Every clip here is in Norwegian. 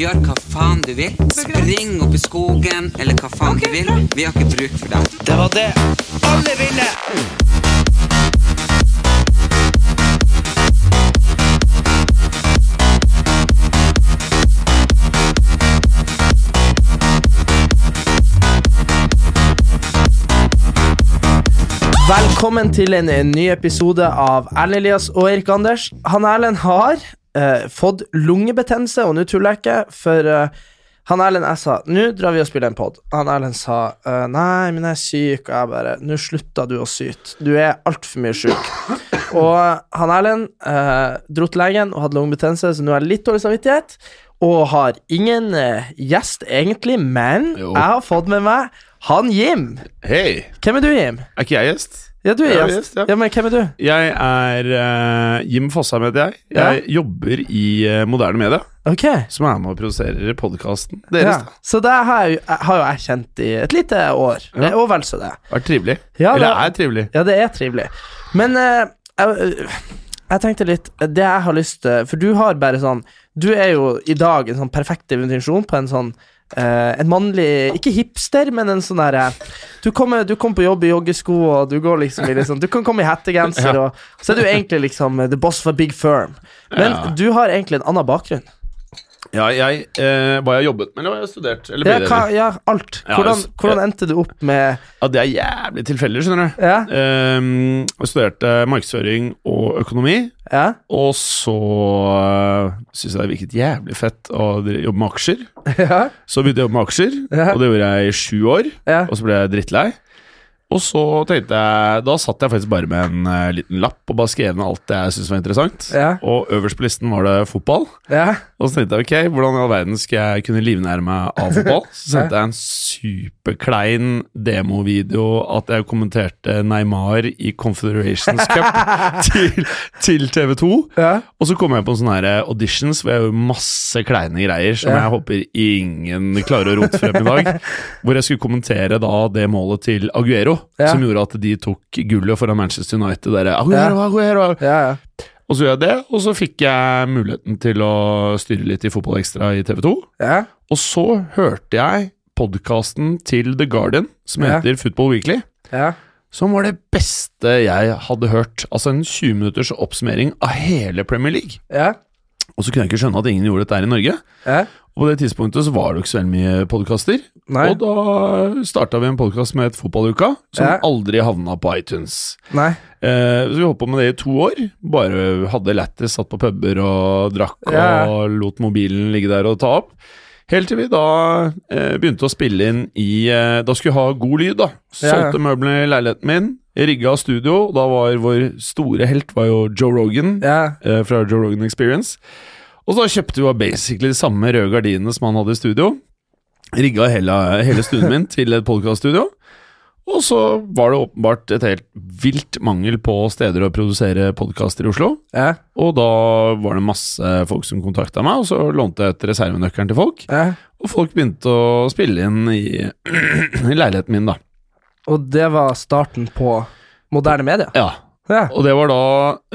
Gjør hva faen du vil. Spring opp i skogen, eller hva faen du vil. Vi har ikke bruk for deg. Det var det alle ville! Velkommen til en, en ny episode av Erlend Elias og Erik Anders. Han Erlend har eh, fått lungebetennelse, og nå tuller jeg ikke, for uh, han Erlend jeg sa nå drar vi og spiller en pod. Han Erlend sa uh, nei, men jeg er syk, og jeg bare nå slutta du å syte. Du er altfor mye syk. Og han Erlend dro til legen og hadde lungebetennelse, så nå har jeg litt dårlig samvittighet. Og har ingen gjest, egentlig, men Jo. jeg har fått med meg han Jim. Hei, Hvem er du, Jim? er ikke jeg gjest? Ja, du er er gjest. gjest, ja. ja. men hvem er du? Jeg er uh, Jim Fosheim, heter jeg. Jeg jobber i uh, Moderne Media, Ok. som er med og produserer podkasten deres. Ja. Så det har, jeg, har jo jeg kjent i et lite år. Ja. Eh, Og vel så det. Vært trivelig. Ja, Eller det- er trivelig. Ja, det er trivelig. Men uh, jeg, jeg tenkte litt Det jeg har lyst til For du har bare sånn Du er jo i dag en sånn perfekt definisjon på en sånn eh, en mannlig Ikke hipster, men en sånn derre du, kommer- du kommer på jobb i joggesko, og du går liksom i liksom Du kan komme i hettegenser, og så er du egentlig liksom the boss of a big firm. Men Ja. du har egentlig en annen bakgrunn. Ja, jeg eh, Hva jeg har jobbet med, eller hva jeg har studert? Eller Ja, hva, ja alt. Hvordan, ja, hvordan endte du opp med Ja, det er jævlig tilfeldig, skjønner du. Ja? Um, jeg studerte markedsføring og økonomi, Ja? og så uh, syns jeg det virket jævlig fett å jobbe med aksjer. Ja? Så begynte jeg å jobbe med aksjer, og det gjorde jeg i sju år. Og så ble jeg drittlei. Og så tenkte jeg Da satt jeg faktisk bare med en uh, liten lapp og bare skrev ned alt det jeg syntes var interessant. Ja. Og øverst på listen var det fotball. Ja? Og så tenkte jeg ok, hvordan i all verden skal jeg kunne livnære meg av fotball? Så sendte jeg en superklein demovideo at jeg kommenterte Neymar i Confederations Cup til, til TV 2. Ja? Og så kom jeg på sånne her auditions hvor jeg gjorde masse kleine greier som jeg håper ingen klarer å rote frem i dag. Hvor jeg skulle kommentere da det målet til Aguero, Ja. som gjorde at de tok gullet foran Manchester United. Der, Aguero, Aguero. Ja, ja. Og så gjør jeg det, og så fikk jeg muligheten til å styre litt i Fotball Extra i TV 2. ja. Og så hørte jeg podkasten til The Guardian, som heter Football Weekly. ja. Som var det beste jeg hadde hørt. Altså en 20 minutters oppsummering av hele Premier League. ja. Og så kunne jeg ikke skjønne at ingen gjorde dette her i Norge. ja. Og på det tidspunktet så var det ikke så veldig mye podkaster. Og da starta vi en podkast med et Fotballuka, som Ja. aldri havna på iTunes. Nei. Eh, så vi holdt på med det i to år. Bare hadde lættis, satt på puber og drakk Ja. og lot mobilen ligge der og ta opp. Helt til vi da eh, begynte å spille inn i eh, Da skulle vi ha god lyd, da. Solgte ja. Møblene i leiligheten min. Rigga studio. Da var vår store helt var jo Joe Rogan eh, fra Joe Rogan Experience. Og så kjøpte vi basically de samme røde gardinene som han hadde i studio. Rigga hele, hele stuen min til et podkaststudio. Og så var det åpenbart et helt vilt mangel på steder å produsere podkaster i Oslo. Ja. Og da var det masse folk som kontakta meg, og så lånte jeg ut reservenøkkelen til folk. ja. Og folk begynte å spille inn i, i leiligheten min, da. Og det var starten på moderne media. Ja, Ja. Og det var da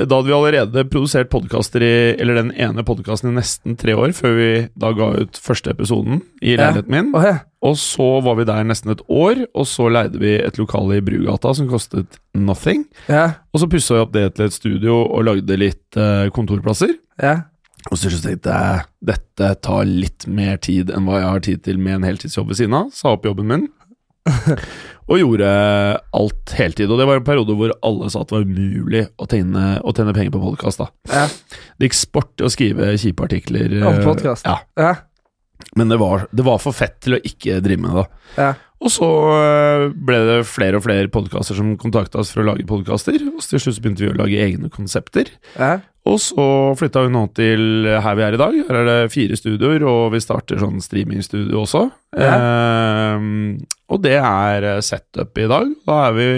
Da hadde vi allerede produsert podkaster i Eller den ene podkasten i nesten tre år, før vi da ga ut første episoden i Ja. leiligheten min. Å, ja. Og så var vi der nesten et år, og så leide vi et lokale i Brugata som kostet nothing. Ja. Og så pussa vi opp det til et studio og lagde litt eh, kontorplasser. Ja. Og så tenkte jeg dette tar litt mer tid enn hva jeg har tid til med en heltidsjobb ved siden av. Sa opp jobben min. og gjorde alt heltid. Og det var en periode hvor alle sa at det var umulig å tjene, å tjene penger på podkast. Ja. Det gikk sport i å skrive kjipe artikler. Om eh. Ja, Ja. men det var, det var for fett til å ikke drive med det. Ja. Og så øh, ble det flere og flere podkaster som kontakta oss for å lage podkaster. Og til slutt begynte vi å lage egne konsepter. Ja. Og så flytta vi nå til her vi er i dag. Her er det fire studioer, og vi starter sånn streamingstudio også. Eh, og det er setup i dag. Da er vi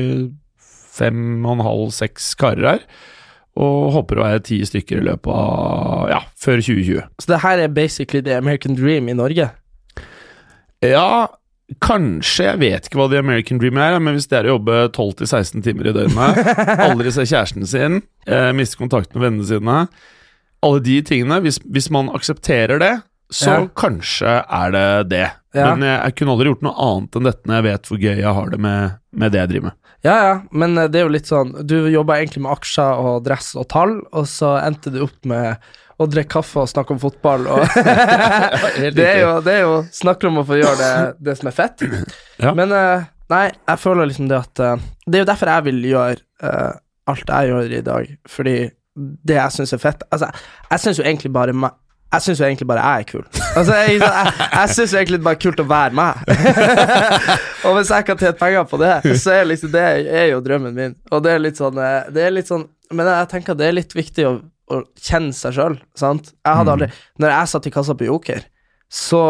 fem og en halv, seks karer her. Og håper å være ti stykker i løpet av ja, før 2020. Så det her er basically the American dream i Norge. Ja, kanskje. Jeg vet ikke hva The American Dream er, men hvis det er å jobbe 12-16 timer i døgnet, aldri se kjæresten sin, eh, miste kontakten med vennene sine Alle de tingene. Hvis, hvis man aksepterer det, så Ja. kanskje er det det. Ja. Men jeg, jeg kunne aldri gjort noe annet enn dette når jeg vet hvor gøy jeg har det med, med det jeg driver med. Ja, ja, men eh, det er jo litt sånn Du jobba egentlig med aksjer og dress og tall, og så endte du opp med å drikke kaffe og snakke om fotball. Og det, er jo, det er jo Snakker om å få gjøre det, det som er fett. Ja. Men eh, nei, jeg føler liksom det at eh, Det er jo derfor jeg vil gjøre eh, alt jeg gjør i dag, fordi det jeg syns er fett Altså, jeg syns jo egentlig bare jeg syns jo egentlig bare jeg er kul. Altså, jeg jeg, jeg syns egentlig bare kult å være meg. og hvis jeg kan tjene penger på det, så er liksom det er jo drømmen min. Og det er litt sånn, det er litt sånn Men jeg tenker det er litt viktig å, å kjenne seg sjøl, sant. Jeg hadde aldri Når jeg satt i kassa på Joker, så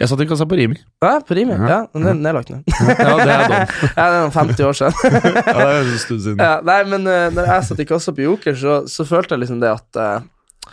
Jeg satt i kassa på Rimi. Ja, på Rimi. Ja, den er nedlagt nå. Ja, det er dom. ja, det er noen 50 år siden. Ja, det er en stund siden. Ja, nei, men uh, når jeg satt i kassa på Joker, så, så følte jeg liksom det at uh,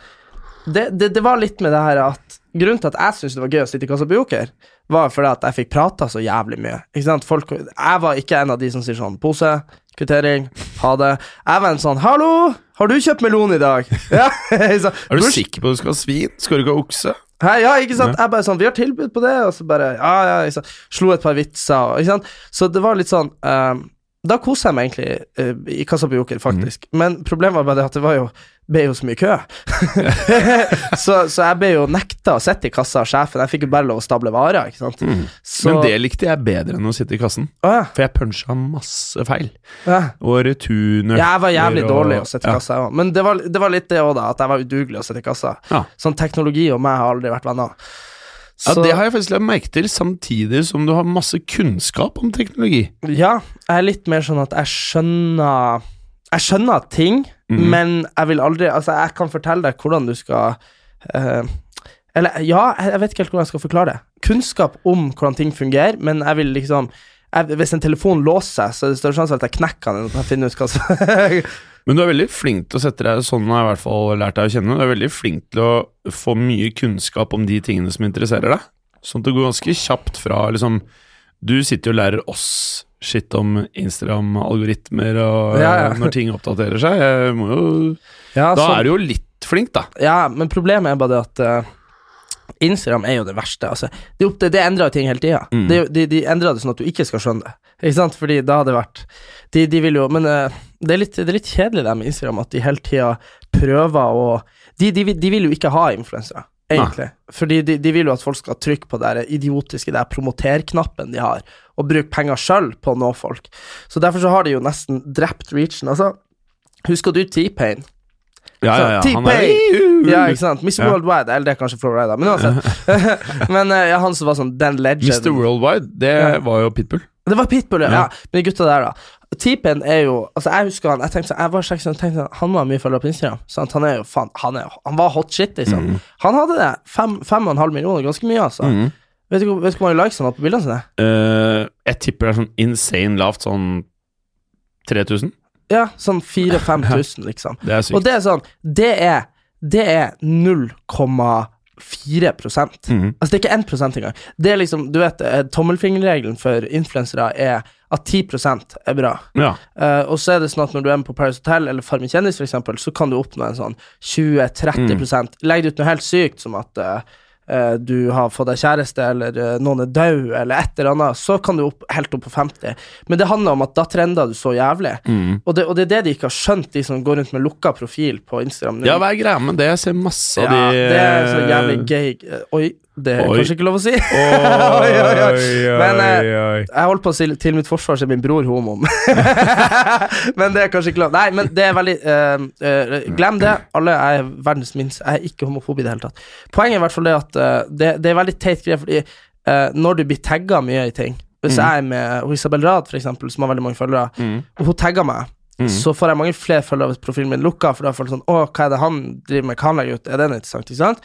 det, det, det var litt med det her at Grunnen til at jeg syntes det var gøy å sitte i kassa på Joker, var fordi at jeg fikk prata så jævlig mye. Ikke sant? Folk, jeg var ikke en av de som sier sånn Pose, kvittering, ha det. Jeg var en sånn Hallo, har du kjøpt melon i dag? Ja? Er du sikker på at du skal ha svin? Skal du ikke ha okse? Hei, ja, ikke sant? Jeg bare sånn, vi har tilbud på det, og så bare, ja, ja, ikke sant? Slo et par vitser, og- ikke sant? Så det var litt sånn, ehm, da koset jeg meg egentlig uh, i Joker, faktisk. Men problemet var bare det at det var jo, ble jo så mye kø. så, så jeg ble jo nekta å sitte i kassa av sjefen, jeg fikk jo bare lov å stable varer, ikke sant? Så, Men det likte jeg bedre enn å sitte i kassen. ah, ja, For jeg punsja masse feil. ja. Og returner Ja, jeg var jævlig og- dårlig å sitte i ja. kassa, jeg men det var, det var litt det òg, da, at jeg var udugelig å sitte i kassa. Sånn teknologi og meg har aldri vært venner. Ja, Det har jeg faktisk lagt merke til, samtidig som du har masse kunnskap om teknologi. Ja, jeg er litt mer sånn at jeg skjønner Jeg skjønner ting, mm. men jeg vil aldri Altså, jeg kan fortelle deg hvordan du skal uh, Eller ja, jeg vet ikke helt hvordan jeg skal forklare det. Kunnskap om hvordan ting fungerer, men jeg vil liksom jeg, Hvis en telefon låser seg, så er det større sjanse for at jeg knekker den enn at jeg finner ut hva som Men du er veldig flink til å sette deg sånn har jeg i hvert fall lært deg å kjenne. Du er veldig flink til å få mye kunnskap om de tingene som interesserer deg. Sånn at det går ganske kjapt fra liksom Du sitter jo og lærer oss shit om Instagram-algoritmer og Ja, ja. når ting oppdaterer seg. Jeg må jo, ja, da er du jo litt flink, da. Ja, men problemet er bare det at eh, Instagram er jo det verste. Altså, det, opp- det, det endrer jo ting hele tida. Mm. Er De, de endrer det sånn at du ikke skal skjønne det. Ikke sant? Fordi da hadde det vært De, de vil jo Men uh, det, er litt, det er litt kjedelig det med Instagram, at de hele tida prøver å de, de, vil- de jo ikke ha influensere, egentlig. Fordi de, de vil jo at folk skal trykke på den idiotiske der promoterknappen de har, og bruke penger sjøl på å nå folk. Så derfor så har de jo nesten drept reachen. Altså, husker du T-Pain? Ja, ja, ja. Han er! Ja, ikke sant? Mr. Ja. Worldwide, eller det er kanskje Florida, men uansett. men eh, ja, han som var sånn den legend Mr. Worldwide, det Ja. var jo Pitbull. Det var Pitbull, ja. Men de gutta der, da. T-Pain er jo Altså, jeg husker han Jeg tenkte sånn Jeg var seks, tenkte sånn Han var mye følgere på Instagram. Sant? Han er jo faen Han, er, han var hot shit, liksom. Mm. Han hadde det. Fem, fem og en halv millioner, ganske mye, altså. Mm. Vet du vet du hvor mange likes han har på bildene sine? Uh, jeg tipper det er sånn insane lavt, sånn 3000. Ja, sånn 4000-5000, liksom. Det er sykt. Og det er sånn Det er Det er 0,4 prosent. Mhm. Altså, det er ikke 1 prosent engang. Det er liksom Du vet, eh, tommelfingerregelen for influensere er at 10% er bra. Ja. Uh, og så er det sånn at når du er med på Paris Hotel eller Farmen kjendis, eksempel, så kan du oppnå en sånn 20-30 mm. Legg det ut noe helt sykt som at eh, du har fått deg kjæreste, eller eh, noen er død, eller et eller annet, så kan du opp, helt opp på 50. Men det handler om at da trender du så jævlig. Mm. Og, det, og det er det de ikke har skjønt, de som går rundt med lukka profil på Instagram. ja, hva er greia med det? Jeg ser masse av Ja, de det er så jævlig gay eh, Oi, det er Oi. kanskje ikke lov å si. Oi, Oi, Men, eh. Jeg holdt på å si til mitt forsvar så er min bror homo. men det er kanskje ikke lov. Nei, men det er veldig eh, eh, Glem det. Alle er verdens minst Jeg er ikke homofob i det hele tatt. Poenget er i hvert fall det at eh, det, det er veldig teit greie, fordi eh, når du blir tagga mye i ting Hvis jeg er med Isabel Rad, for eksempel, som har veldig mange følgere, mm. og hun tagger meg så får jeg mange flere følgere hvis profilen min lukker, for da får jeg sånn Å, hva er det han driver med? Hva han legger ut? Er den interessant? Ikke sant?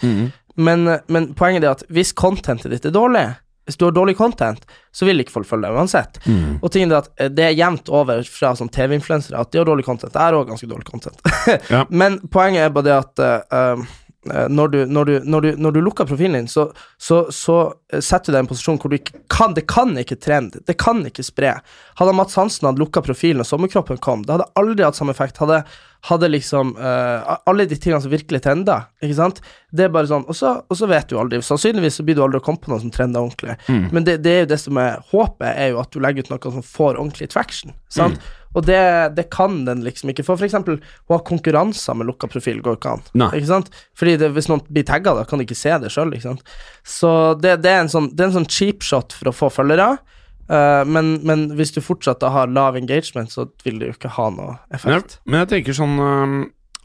Men, men poenget er at hvis contentet ditt er dårlig, hvis du har dårlig content, så vil ikke folk følge deg uansett. Og tingen er at eh, det er jevnt over fra sånn TV-influensere at de har dårlig content. Jeg har òg ganske dårlig content. Ja. Men poenget er bare det at eh, når, du, når, du, når, du, når du lukker profilen din, så, så, så setter du deg i en posisjon hvor du ikke kan Det kan ikke trende. Det kan ikke spre. Hadde Mats Hansen hadde lukka profilen og sommerkroppen kom, det hadde aldri hatt samme effekt. Hadde, hadde liksom uh, Alle de tingene som virkelig trenda, ikke sant. Det er bare sånn Og så, og så vet du aldri. Sannsynligvis så blir du aldri å komme på noe som trender ordentlig. Men det, det er jo det som er håpet, er jo at du legger ut noe som får ordentlig traction. Sant? Og det, det kan den liksom ikke. For eksempel å ha konkurranser med lukka profil går ikke an. Nei. Ikke sant? Fordi det, hvis noen blir tagga, da kan de ikke se det sjøl. Så det, det, er en sånn, det er en sånn cheap shot for å få følgere. Eh, men, men hvis du fortsatt har lav engagement, så vil det jo ikke ha noe effekt. men jeg tenker sånn øhm,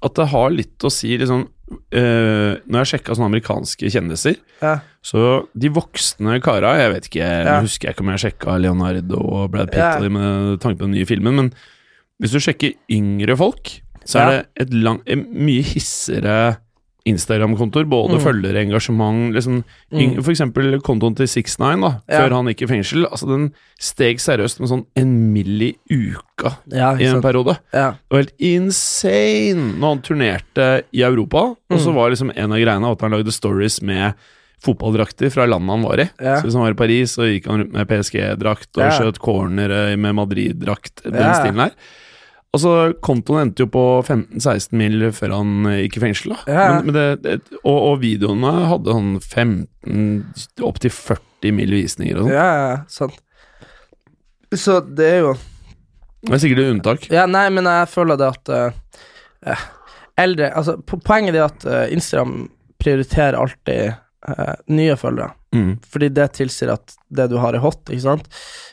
at det har litt å si liksom uh, Når jeg sjekka sånne amerikanske kjendiser, Ja. så de voksne kara Jeg vet ikke, Ja. jeg husker jeg ikke om jeg sjekka Leonardo og Brad Pitt Ja. og de med tanke på den nye filmen, men hvis du sjekker yngre folk, så er det et lang, mye hissigere Instagram-kontoer. Både Mm. følgere, engasjement liksom, mm. For eksempel kontoen til 69, da, Ja. før han gikk i fengsel. Altså Den steg seriøst med sånn en mill. i uka Ja, i en periode. Ja. Det var helt insane når han turnerte i Europa. Og så Mm. var liksom en av greiene at han lagde stories med fotballdrakter fra landet han var i. Ja. Så hvis han var i Paris, så gikk han rundt med PSG-drakt og skjøt cornere med Madrid-drakt. Den stilen her. Og så Kontoen endte jo på 15-16 mil før han eh, gikk i fengsel. da Ja. men, men det, det, og, og videoene hadde sånn 15 opptil 40 mil visninger og sånn. ja, ja, sant. Så det er jo Det er sikkert et unntak. Ja, nei, men jeg føler det at eh, Eldre Altså, poenget er at uh, Instagram prioriterer alltid uh, nye følgere. Mm. Fordi det tilsier at det du har, er hot, ikke sant.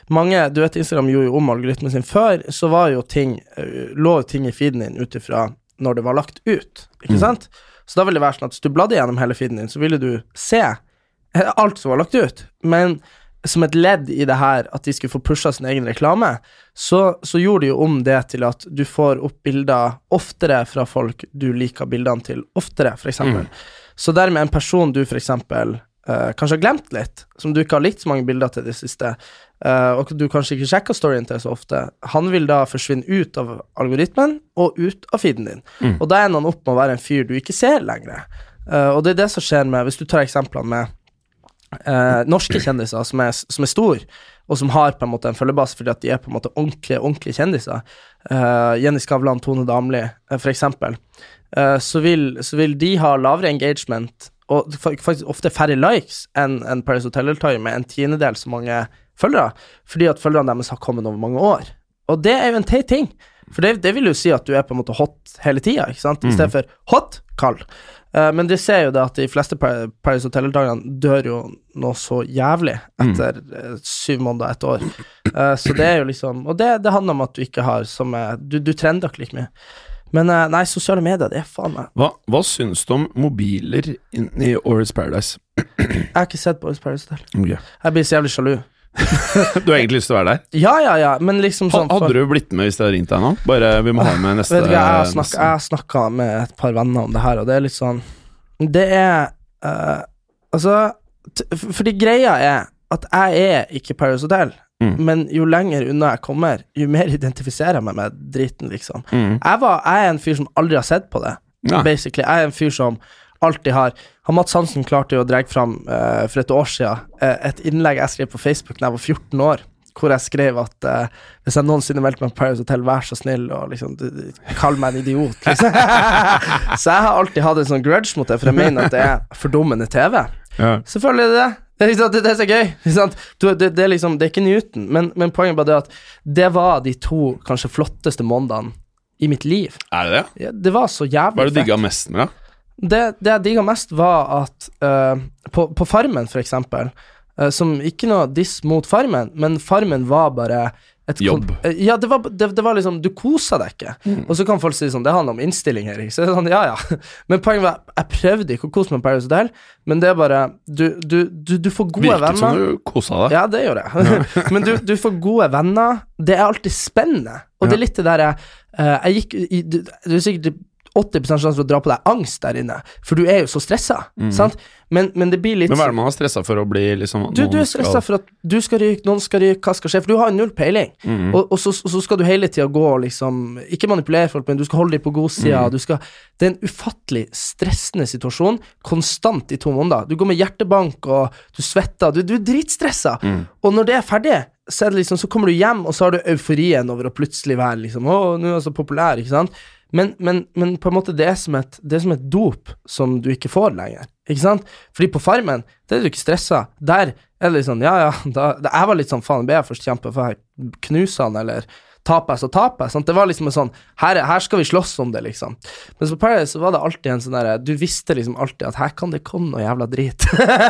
Mange, du vet Instagram gjorde jo om algoritmen sin før, så var jo ting eh, lå ting i feeden din ut ifra når det var lagt ut, ikke Mm. sant. Så da ville det være sånn at hvis du bladde gjennom hele feeden din, så ville du se eh, alt som var lagt ut. Men som et ledd i det her, at de skulle få pusha sin egen reklame, så, så gjorde de jo om det til at du får opp bilder oftere fra folk du liker bildene til oftere, f.eks. Mm. Så dermed en person du for eh, kanskje har glemt litt, som du ikke har likt så mange bilder til i det siste, uh, og du kanskje ikke sjekker storyen til så ofte, han vil da forsvinne ut av algoritmen og ut av feeden din. Og da ender han opp med å være en fyr du ikke ser lenger. Uh, og det er det som skjer med, hvis du tar eksemplene med norske kjendiser som er, som er store, og som har på en måte en følgebase fordi at de er på en måte ordentlige, ordentlige kjendiser. Jenny Skavlan, Tone Damli, uh, for eksempel. Så, vil, så vil de ha lavere engagement, og faktisk ofte færre likes enn en Paris Hotel-deltaker med en tiendedel så mange følgere, fordi at følgerne deres har kommet over mange år. Og det er jo en teit ting, for det, det vil jo si at du er på en måte hot hele tida, ikke sant, i stedet for hot, kald. Eh, men de ser jo det at de fleste Paris Hotel-deltakerne dør jo noe så jævlig etter eh, syv måneder, et år. Eh, så det er jo liksom Og det, det handler om at du ikke har som er Du, du trender ikke like mye. Men eh, nei, sosiale medier, det er faen meg Hva, hva syns du om mobiler i Årets Paradise? Jeg har ikke sett Boys Paradise Hotel. Okay. Jeg blir så jævlig sjalu. Du har egentlig lyst til å være der? Ja, ja, ja, men liksom sånn for- hadde du blitt med hvis jeg hadde ringt deg nå? Bare vi må ha med neste Vet du jeg har har snakka med et par venner om det her, og det er litt sånn Det er uh, Altså Fordi greia er at jeg er ikke Paris Hotel, Mm. men jo lenger unna jeg kommer, jo mer identifiserer jeg meg med driten, liksom. Mm. Jeg, var, jeg er en fyr som aldri har sett på det, Ja. basically. Jeg er en fyr som alltid har han Mats Hansen klarte jo å dra fram uh, for et år siden uh, et innlegg jeg skrev på Facebook da jeg var 14 år, hvor jeg skrev at uh, hvis jeg noensinne meldte meg på Paris Hotel, vær så snill og liksom kall meg en idiot, liksom. så jeg har alltid hatt en sånn grudge mot det, for jeg mener at det er fordummende TV. Ja. Selvfølgelig er det det. Det er, det, det er så gøy. Du, det, det, er liksom, det er ikke Newton, men, men poenget er bare det at det var de to kanskje flotteste månedene i mitt liv. Er det det? Ja, det var så jævlig Hva er det du fett. digga mest med, da? Det, det jeg digga mest, var at uh, på, på Farmen, for eksempel, uh, som ikke noe diss mot Farmen, men Farmen var bare Jobb. eh, Ja, det var, det, det var liksom Du kosa deg ikke. Og så kan folk si sånn Det handler om innstilling, Erik. Så det er sånn, ja, ja. Men poenget var Jeg prøvde ikke å kose meg med Paradise Hotel, men det er bare Du, du, du, du får gode Virket venner. som du kosa deg. Ja, det gjør jeg. Men du, du får gode venner. Det er alltid spennende. Og det er litt det derre jeg, Jeg gikk du er sikkert 80 sjanse for å dra på deg angst der inne, for du er jo så stressa. Sant? Men, men det blir litt Men hva er det man har stressa for å bli liksom du, du er stressa skal- for at du skal ryke, noen skal ryke, hva skal skje? For du har null peiling. Mm. Og, og, så, og så skal du hele tida gå liksom Ikke manipulere folk, men du skal holde dem på godsida. Mm. Du skal Det er en ufattelig stressende situasjon, konstant i to måneder. Du går med hjertebank, og du svetter. Du, du er dritstressa. Mm. Og når det er ferdig, så, det liksom, så kommer du hjem, og så har du euforien over å plutselig være liksom Å, nå er jeg så populær, ikke sant? Men, men, men på en måte det er, som et, det er som et dop som du ikke får lenger. Ikke sant? Fordi på Farmen, det er du ikke stressa. Der er det litt sånn, ja ja, da, da, jeg var litt sånn, faen, ble jeg først kjempe for jeg knuser han, eller taper jeg, så taper jeg. Sant? Det var liksom en sånn, her, er- her skal vi slåss om det, liksom. Men på Paradise så var det alltid en sånn derre, du visste liksom alltid at her kan det komme noe jævla drit.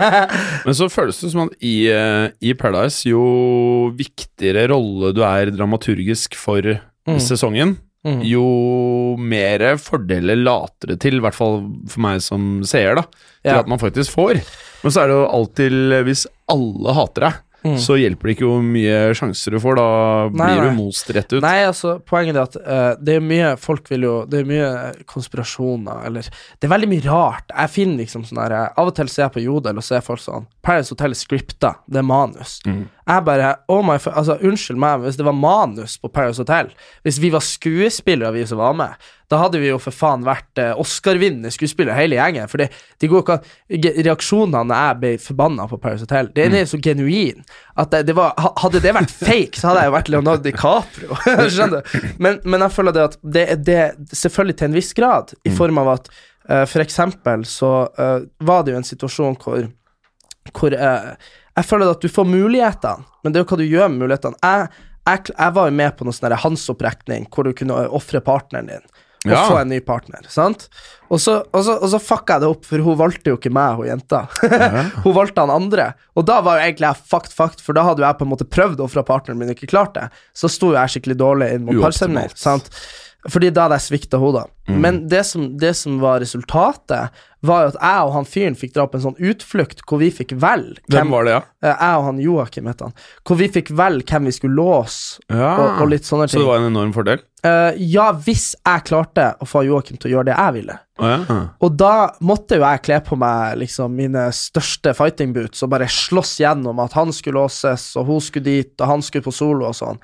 Men så føles det som at i, eh, i Paradise, jo viktigere rolle du er dramaturgisk for sesongen, Mm. jo mer fordeler later det til, i hvert fall for meg som seer, da, til Ja. at man faktisk får. Men så er det jo alltid Hvis alle hater deg, så hjelper det ikke hvor mye sjanser du får. Da Mm. Nei, blir du most rett ut. Nei, altså, poenget er at uh, det er mye Folk vil jo Det er mye konspirasjoner, eller Det er veldig mye rart. Jeg finner liksom sånn her eh, Av og til ser jeg på Jodel og ser folk sånn Paris Hotel er scripta, det er manus. Jeg bare Oh my Altså, unnskyld meg, hvis det var manus på Paris Hotel Hvis vi var skuespillere, vi som var med, da hadde vi jo for faen vært eh, Oscar-vinnende skuespillere, hele gjengen. For de går ikke Reaksjonene jeg ble forbanna på Paris Hotel, det er så genuin at det, det var Hadde det vært fake, så hadde jeg jo vært Leonardo DiCaprio. Skjønner du? Men, men jeg føler det at det er selvfølgelig til en viss grad, i form av at uh, for eksempel så uh, var det jo en situasjon hvor hvor eh, jeg føler at du får mulighetene, men det er jo hva du gjør med mulighetene. Jeg, jeg, jeg var jo med på noen sånn Hans-opprekning hvor du kunne ofre partneren din og Ja. få en ny partner, sant? Og så, og, så, og så fucka jeg det opp, for hun valgte jo ikke meg, hun jenta. hun valgte han andre. Og da var jo egentlig jeg fucked, fucked, for da hadde jo jeg på en måte prøvd å ofre partneren min og ikke klart det. Så sto jeg skikkelig dårlig inn mot Uoptimalt. Fordi da hadde jeg svikta henne, Mm. Men det som, det som var resultatet, var jo at jeg og han fyren fikk dra på en sånn utflukt hvor vi fikk velge Hvem var det, ja? Eh, Jeg og han Joakim het han. Hvor vi fikk velge hvem vi skulle låse, Ja. og, og litt sånne ting. Så det var en enorm fordel? Uh, ja, hvis jeg klarte å få Joakim til å gjøre det jeg ville. Oh, ja. Og da måtte jo jeg kle på meg liksom mine største fighting boots og bare slåss gjennom at han skulle låses, og hun skulle dit, og han skulle på solo og sånn.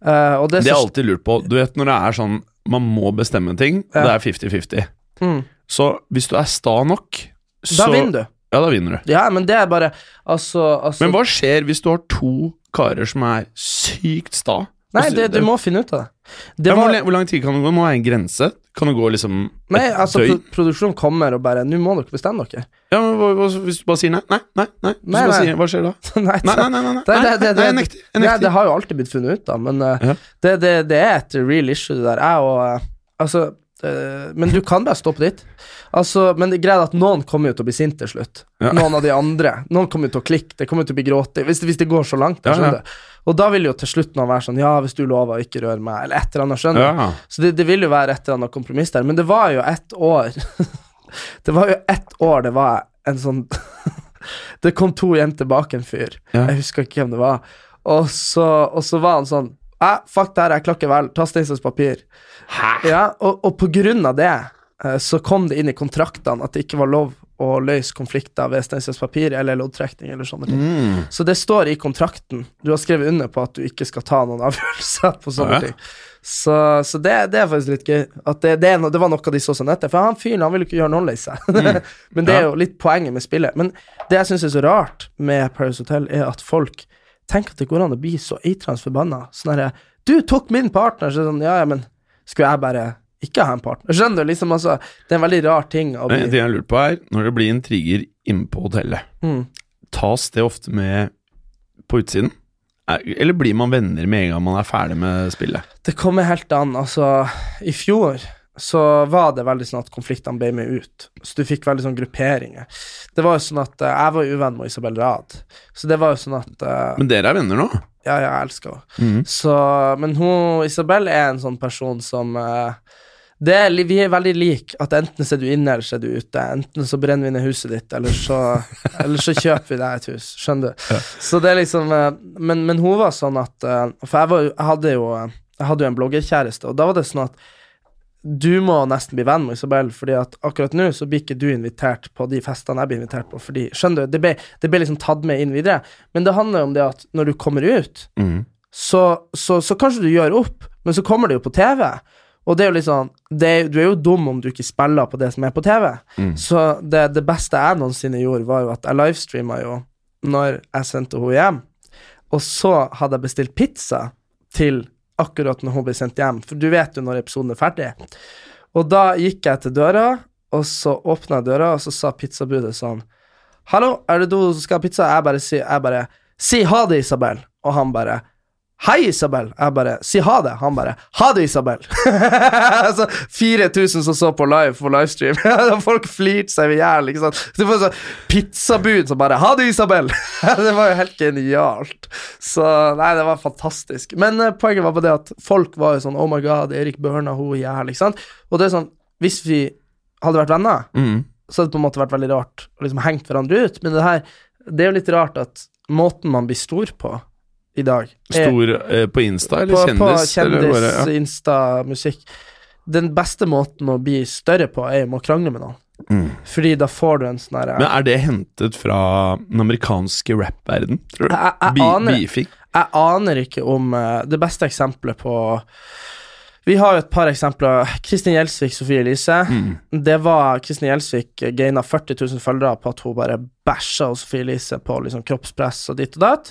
Uh, og det, Det er alltid lurt på. Du vet når det er sånn man må bestemme ting, Ja. det er 50-50. Mm. Så hvis du er sta nok, så Da vinner du. Ja, da vinner du. Ja, men det er bare Altså, altså Men hva skjer hvis du har to karer som er sykt sta? Nei, det, du må finne ut av det. Det ja, var, hvor, lang tid kan det gå? Må være en grense? Kan det gå liksom nei, altså, pro produksjonen kommer og bare Nå må dere bestemme dere. Ja, men hva, hva, Hvis du bare sier nei, nei, nei, nei, Nei, nei. sier, Hva skjer da? nei, Nei, nei, nei, nei, nei, nei, jeg nekter. Det har jo alltid blitt funnet ut da, men uh, Ja. det, det, det er et real issue, det der. Jeg og uh, Altså Men du kan bare stoppe dit. Altså, men det er at noen kommer jo til å bli sint til slutt. Ja. Noen av de andre. Noen kommer jo til å klikke, det kommer jo til å bli gråting. Hvis, hvis det går så langt. Ja, ja. Og da vil jo til slutt noen være sånn Ja, hvis du lover å ikke røre meg, eller et eller annet. Skjønner du. Så det, det vil jo være et eller annet kompromiss der. Men det var jo ett år Det var jo ett år det var en sånn Det kom to jenter bak en fyr. Jeg husker ikke hvem det var. Og så, og så var han sånn Æ, fuck det her, jeg klakker vel. Ta Steinsens saks, papir. Ja, og, og på grunn av det eh, så kom det inn i kontraktene at det ikke var lov å løse konflikter ved stein, eller loddtrekning eller sånne ting. Mm. Så det står i kontrakten. Du har skrevet under på at du ikke skal ta noen avgjørelser på sånne Ja. ting. Så, så det, det er faktisk litt gøy. At det, det, det var noe de så seg nødt til. For han fyren han vil ikke gjøre noen lei seg. Men det er jo litt poenget med spillet. Men det jeg syns er så rart med Paris Hotel, er at folk tenker at det går an å bli så eitrende forbanna. Sånn herre Du tok min partner! Så sånn, ja, ja, men skulle jeg bare ikke ha en partner? Skjønner du? Liksom, altså, det er en veldig rar ting å En bli ting jeg lurer på er, når det blir intriger inne på hotellet, mm. tas det ofte med på utsiden? Er- Eller blir man venner med en gang man er ferdig med spillet? Det kommer helt an. Altså, i fjor så var det veldig sånn at konfliktene ble med ut. Så du fikk veldig sånn grupperinger. Det var jo sånn at uh, Jeg var uvenn med Isabel Rad, så det var jo sånn at uh, Men dere er venner nå? Ja, ja, jeg elsker henne. Mhm. Så Men hun Isabel er en sånn person som uh, det er, Vi er veldig like. At enten er du inne, eller så er du ute. Enten så brenner vi ned huset ditt, eller så, eller så kjøper vi deg et hus. Skjønner du? Så det er liksom men, men hun var sånn at For jeg, var, jeg hadde jo Jeg hadde jo en bloggerkjæreste, og da var det sånn at du må nesten bli venn med Isabel, fordi at akkurat nå så blir ikke du invitert på de festene jeg blir invitert på, fordi Skjønner du? Det ble, det ble liksom tatt med inn videre. Men det handler jo om det at når du kommer ut, mm. så, så, så kanskje du gjør opp, men så kommer det jo på TV. Og det er jo litt sånn det, Du er jo dum om du ikke spiller på det som er på TV. Så det, det beste jeg noensinne gjorde, var jo at jeg livestreama jo når jeg sendte henne hjem. Og så hadde jeg bestilt pizza til akkurat når hun ble sendt hjem, for du vet jo når episoden er ferdig. Og da gikk jeg til døra, og så åpna jeg døra, og så sa pizzabudet sånn Hallo, er det du som skal ha pizza? Jeg bare sier jeg bare Si ha det, Isabel. Og han bare Hei, Isabel. Jeg bare Si ha det. Han bare Ha det, Isabel. altså 4000 som så på live på livestream. Folk flirte seg i hjel, ikke sant. Sånn pizzabud som bare Ha det, Isabel. det var jo helt genialt. Så nei, det var fantastisk. Men uh, poenget var på det at folk var jo sånn Oh my god, Erik Børna, hun hjel, ikke sant. Og det er sånn Hvis vi hadde vært venner mm. så hadde det på en måte vært veldig rart å liksom hengt hverandre ut. Men det her Det er jo litt rart at måten man blir stor på i dag Stor eh, på Insta, eller på, kjendis? på kjendis, ja. Insta, musikk. Den beste måten å bli større på, er å krangle med noen. Mm. Fordi da får du en sånn herre Men er det hentet fra den amerikanske rap-verden, tror du? Jeg- jeg Bi- aner-? Jeg aner ikke om uh, Det beste eksempelet på Vi har jo et par eksempler. Kristin Gjelsvik, Sofie Elise. Mm. Det var Kristin Gjelsvik eh, gaina 40 000 følgere på at hun bare bæsja Sofie Elise på liksom kroppspress og ditt og datt.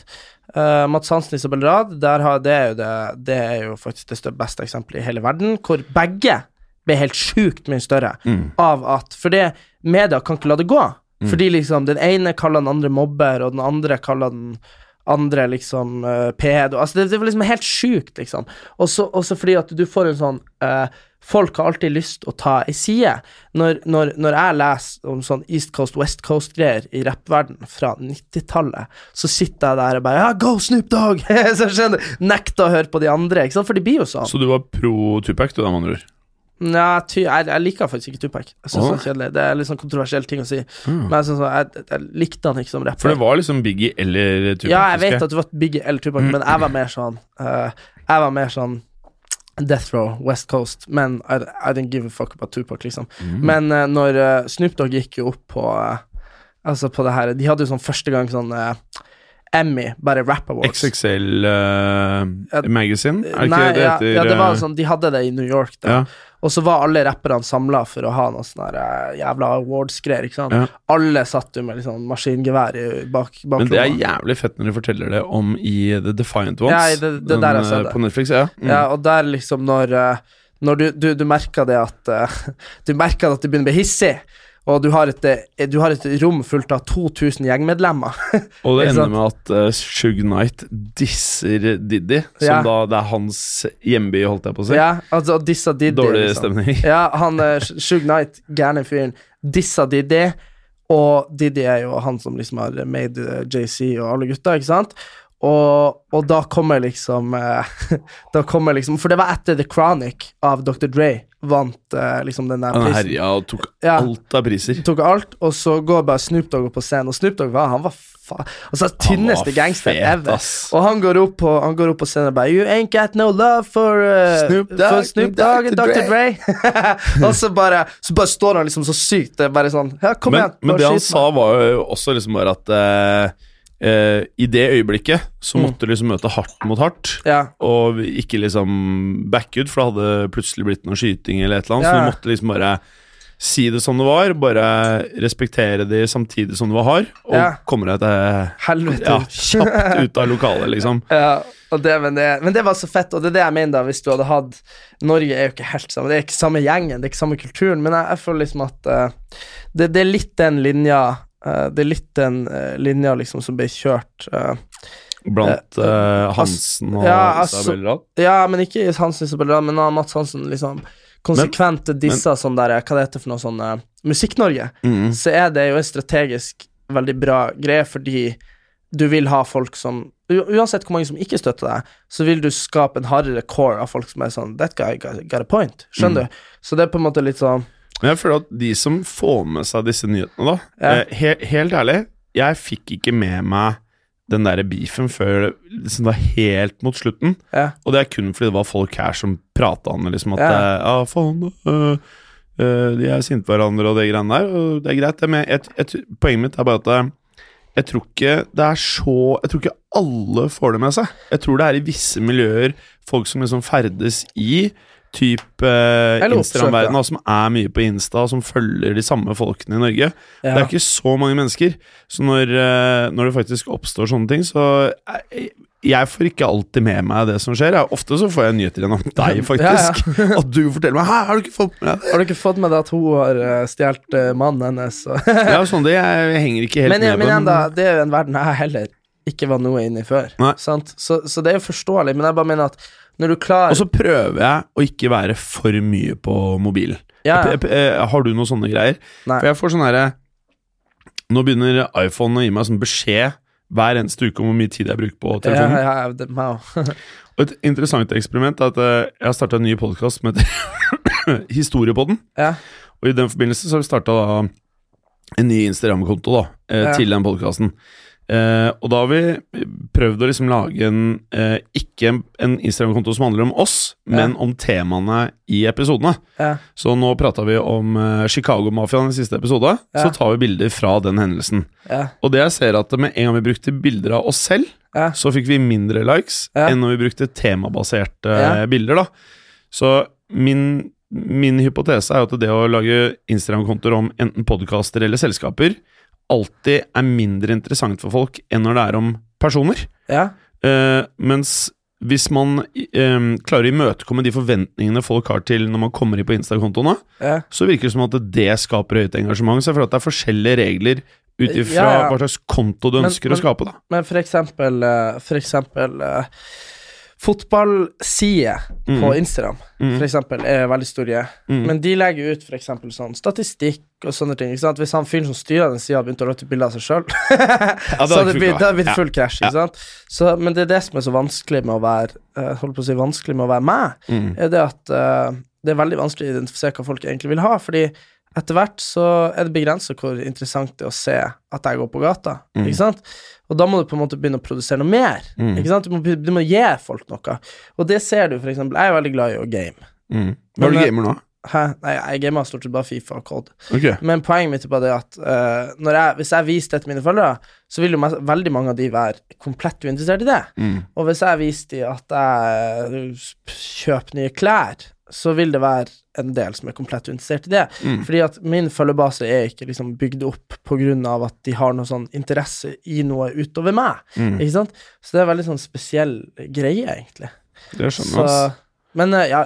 Uh, Mads Hansen, Isabel Rad, der har, det, er jo det, det er jo faktisk det beste eksempelet i hele verden, hvor begge ble helt sjukt mye større Mm. av at For det, media kan ikke la det gå. Fordi liksom den ene kaller den andre mobber, og den andre kaller den andre liksom uh, pedo Altså, det, det var liksom helt sjukt, liksom. Også, også fordi at du får en sånn eh, Folk har alltid lyst å ta ei side. Når, når, når jeg leser om sånn East Coast, West Coast-greier i rappverden fra 90-tallet, så sitter jeg der og bare Ja, go Snoop Dogg! så skjønner Nekter å høre på de andre, ikke sant? For det blir jo sånn. Så du var pro Tupac, du, da, med andre ord? Nei, ty, jeg, jeg liker faktisk ikke Tupac. Jeg synes oh. Det er kjedelig Det er litt sånn kontroversiell ting å si. Men jeg, sånn- jeg, jeg likte han ikke som rapper. For det var liksom Biggie eller Tupac? Ja, jeg vet at du var Biggie eller Tupac, men jeg var mer sånn uh, Jeg var mer sånn Death Row, West Coast, men I, I didn't give a fuck about Tupac, liksom. Men uh, når uh, Snoop Dogg gikk jo opp på uh, Altså på det her De hadde jo sånn første gang sånn Emmy, bare Rap Awards. XXL Magazine? Er det Nei, ikke det det ja, heter? ja, det var sånn De hadde det i New York, da. Ja. Og så var alle rapperne samla for å ha noe sånn eh, jævla awards-greier, ikke sant. Ja. Alle satt jo med liksom maskingevær i bak, bak Men det er jævlig fett når de forteller det om i The Defiant Ones. Ja, det- det der jeg ser eh, det. På Netflix, ja. Mm. Ja, og der liksom når eh, Når du, du, du merker det at Du merker at du begynner å bli hissig, og du har et, eh, du har et rom fullt av 2000 gjengmedlemmer. Og det ender med at uh, Shug Knight disser Diddy, som Ja. da det er hans hjemby, holdt jeg på å si. ja, altså dissa Diddy. Dårlig liksom. stemning. Ja, han uh, Shug Knight, gærne fyren, dissa Diddy, og Diddy er jo han som liksom har made uh, JC og alle gutta, ikke sant? Og, og da kommer liksom eh, Da kommer liksom For det var etter The Chronic av Dr. Dre vant eh, liksom den der Han prisen. herja og tok Ja. alt av priser. Tok alt, og så går bare Snoop Dogg opp på scenen, og Snoop Dogg var Han var fa... Altså, tynneste gangster ever. Og han går opp på Han går opp på scenen og bare You ain't got no love for uh, Snoop Dogg, for Snoop Dogg Dr. Dr. Dre. og så bare Så bare står han liksom så sykt Det bare sånn Ja, kom Men, igjen. men det han sa, var jo også liksom bare at eh, eh, I det øyeblikket så Mm. måtte du liksom møte hardt mot hardt. Ja. Og ikke liksom back ut, for det hadde plutselig blitt noe skyting eller et eller annet. Så Ja. du måtte liksom bare si det som det var, bare respektere de samtidig som du var hard, og Ja. komme deg til Helvete. ja, kjapt ut av lokalet, liksom. Ja, og det, men, det, men det var så fett, og det er det jeg mener da, hvis du hadde hatt Norge er jo ikke helt samme, det er ikke samme gjengen, det er ikke samme kulturen, men jeg, jeg føler liksom at eh, det, det er litt den linja Det er litt den eh, linja liksom som ble kjørt eh, Blant eh, Hansen og ja, altså- Isabel Rad. Ja, men ikke Hansen Isabel Rad, men Mats Hansen liksom konsekvent dissa sånn der Hva det heter for noe sånn eh, Musikk-Norge, Mm. så er det jo en strategisk veldig bra greie, fordi du vil ha folk som Uansett hvor mange som ikke støtter deg, så vil du skape en hardere core av folk som er sånn That guy got, a point. Mm. Skjønner du? Så det er på en måte litt sånn Men jeg føler at de som får med seg disse nyhetene, da Ja. eh, he Helt ærlig, jeg fikk ikke med meg den der beefen før liksom da helt mot slutten. Ja. Og det er kun fordi det var folk her som prata om det, liksom at Ja. eh, Ja, faen, øh, øh, de er sinte på hverandre og det greiene der, og det er greit, det, men jeg, jeg, jeg, poenget mitt er bare at eh, jeg tror ikke det er så Jeg tror ikke alle får det med seg. Jeg tror det er i visse miljøer folk som liksom ferdes i type eh, Instagram-verden, som er mye på Insta, og som følger de samme folkene i Norge. Det er ikke så mange mennesker. Så når, eh, når det faktisk oppstår sånne ting, så jeg, jeg får ikke alltid med meg det som skjer. Jeg, ofte så får jeg nyheter gjennom deg, faktisk. At du forteller meg 'Hæ, har du ikke fått med deg? Har du ikke fått med deg at hun har uh, stjålet eh, mannen hennes? Ja, sånn det, jeg, jeg henger ikke helt men, med men på igjen, det. da, det er jo en verden jeg heller ikke var noe inni i før. Sant? Så, så det er jo forståelig, men jeg bare mener at når du klarer Og så prøver jeg å ikke være for mye på mobilen. ja, ja. Jeg- jeg- jeg- Har du noen sånne greier? Nei. For jeg får sånn herre Nå begynner iPhone å gi meg sånn beskjed hver eneste uke om hvor mye tid jeg bruker på telefonen. ja, ja, det. Og et interessant eksperiment er at eh, jeg har starta en ny podkast som heter Historiepodden. ja. Og i den forbindelse så har vi starta en ny Instagram-konto da, eh, til den podkasten. Eh, og da har vi prøvd å liksom lage en eh, ikke en, Instagram-konto som handler om oss, men Ja. om temaene i episodene. Ja. Så nå prata vi om eh, Chicago-mafiaen i siste episode. Ja. Så tar vi bilder fra den hendelsen. Ja. Og det jeg ser at med en gang vi brukte bilder av oss selv, så fikk vi mindre likes enn når vi brukte temabaserte eh, bilder. da Så min, min hypotese er at det å lage Instagram-kontoer om enten podkaster eller selskaper alltid er mindre interessant for folk enn når det er om personer. ja. Uh, mens hvis man eh, klarer å imøtekomme de forventningene folk har til når man kommer inn på Insta-kontoene, ja. så virker det som at det skaper høyt engasjement. Så jeg føler at det er forskjellige regler ut ifra Ja, ja. hva slags konto du Men- ønsker men- å skape. da Men for eksempel, eh, for eksempel uh, Fotballsider mm. på. Instagram Mm. for eksempel, er veldig stor. Mm. Men de legger ut for eksempel sånn statistikk og sånne ting. Ikke sant? Hvis han fyren som styrer den sida, begynte å røtte bilder av seg sjøl, så hadde hadde det blitt, det blitt full krasj. Ikke sant? Så, men det er det som er så vanskelig med å være uh, Holdt på å si vanskelig med å være meg, Mm. er det at uh, det er veldig vanskelig å identifisere hva folk egentlig vil ha. Fordi etter hvert så er det begrensa hvor interessant det er å se at jeg går på gata. Mm. Ikke sant? Og da må du på en måte begynne å produsere noe mer. Mm. Ikke sant? Du må, du må gi folk noe. Og det ser du, for eksempel. Jeg er veldig glad i å game. Mm. Hva er det eh, du gamer nå? Hæ? Nei, jeg gamer stort sett bare Fifa og COD. Okay. Men poenget mitt er bare det at uh, når jeg, hvis jeg viser det til mine følgere, så vil jo veldig mange av de være komplett uinteressert i det. Mm. Og hvis jeg viser de at jeg eh, kjøper nye klær, så vil det være en del som er komplett uinteressert i det. Mm. Fordi at min følgebase er ikke liksom bygd opp på grunn av at de har noe sånn interesse i noe utover meg. Mm. Ikke sant? Så det er veldig sånn spesiell greie, egentlig. Det skjønner jeg. Men eh, ja